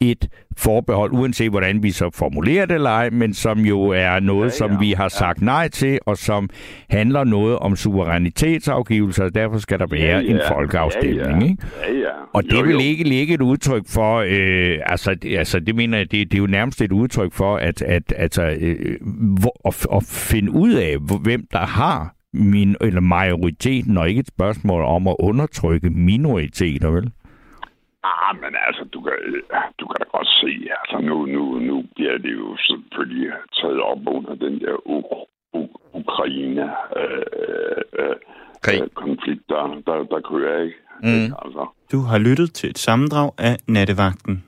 et forbehold, uanset hvordan vi så formulerer det eller ej, men som jo er noget, ja, ja. som vi har sagt nej til, og som handler noget om suverænitetsafgivelse, og derfor skal der være ja, ja. en folkeafstemning. Ja, ja. Ikke? Ja, ja. Og det Jo, vil jo. ikke ligge et udtryk for, øh, altså, det, altså det mener jeg, det, det er jo nærmest et udtryk for, at, at altså, øh, hvor, at, at finde ud af, hvem der har min, eller majoriteten, og ikke et spørgsmål om at undertrykke minoriteter, vel? Ah, men altså, du kan, du kan da godt se, altså nu, nu, nu bliver det jo selvfølgelig taget op under den der U- U- Ukraine øh, øh, Krig. øh, konflikt, der, der, der kører, ikke? Mm. Ikke? Altså, Du har lyttet til et sammendrag af Nattevagten.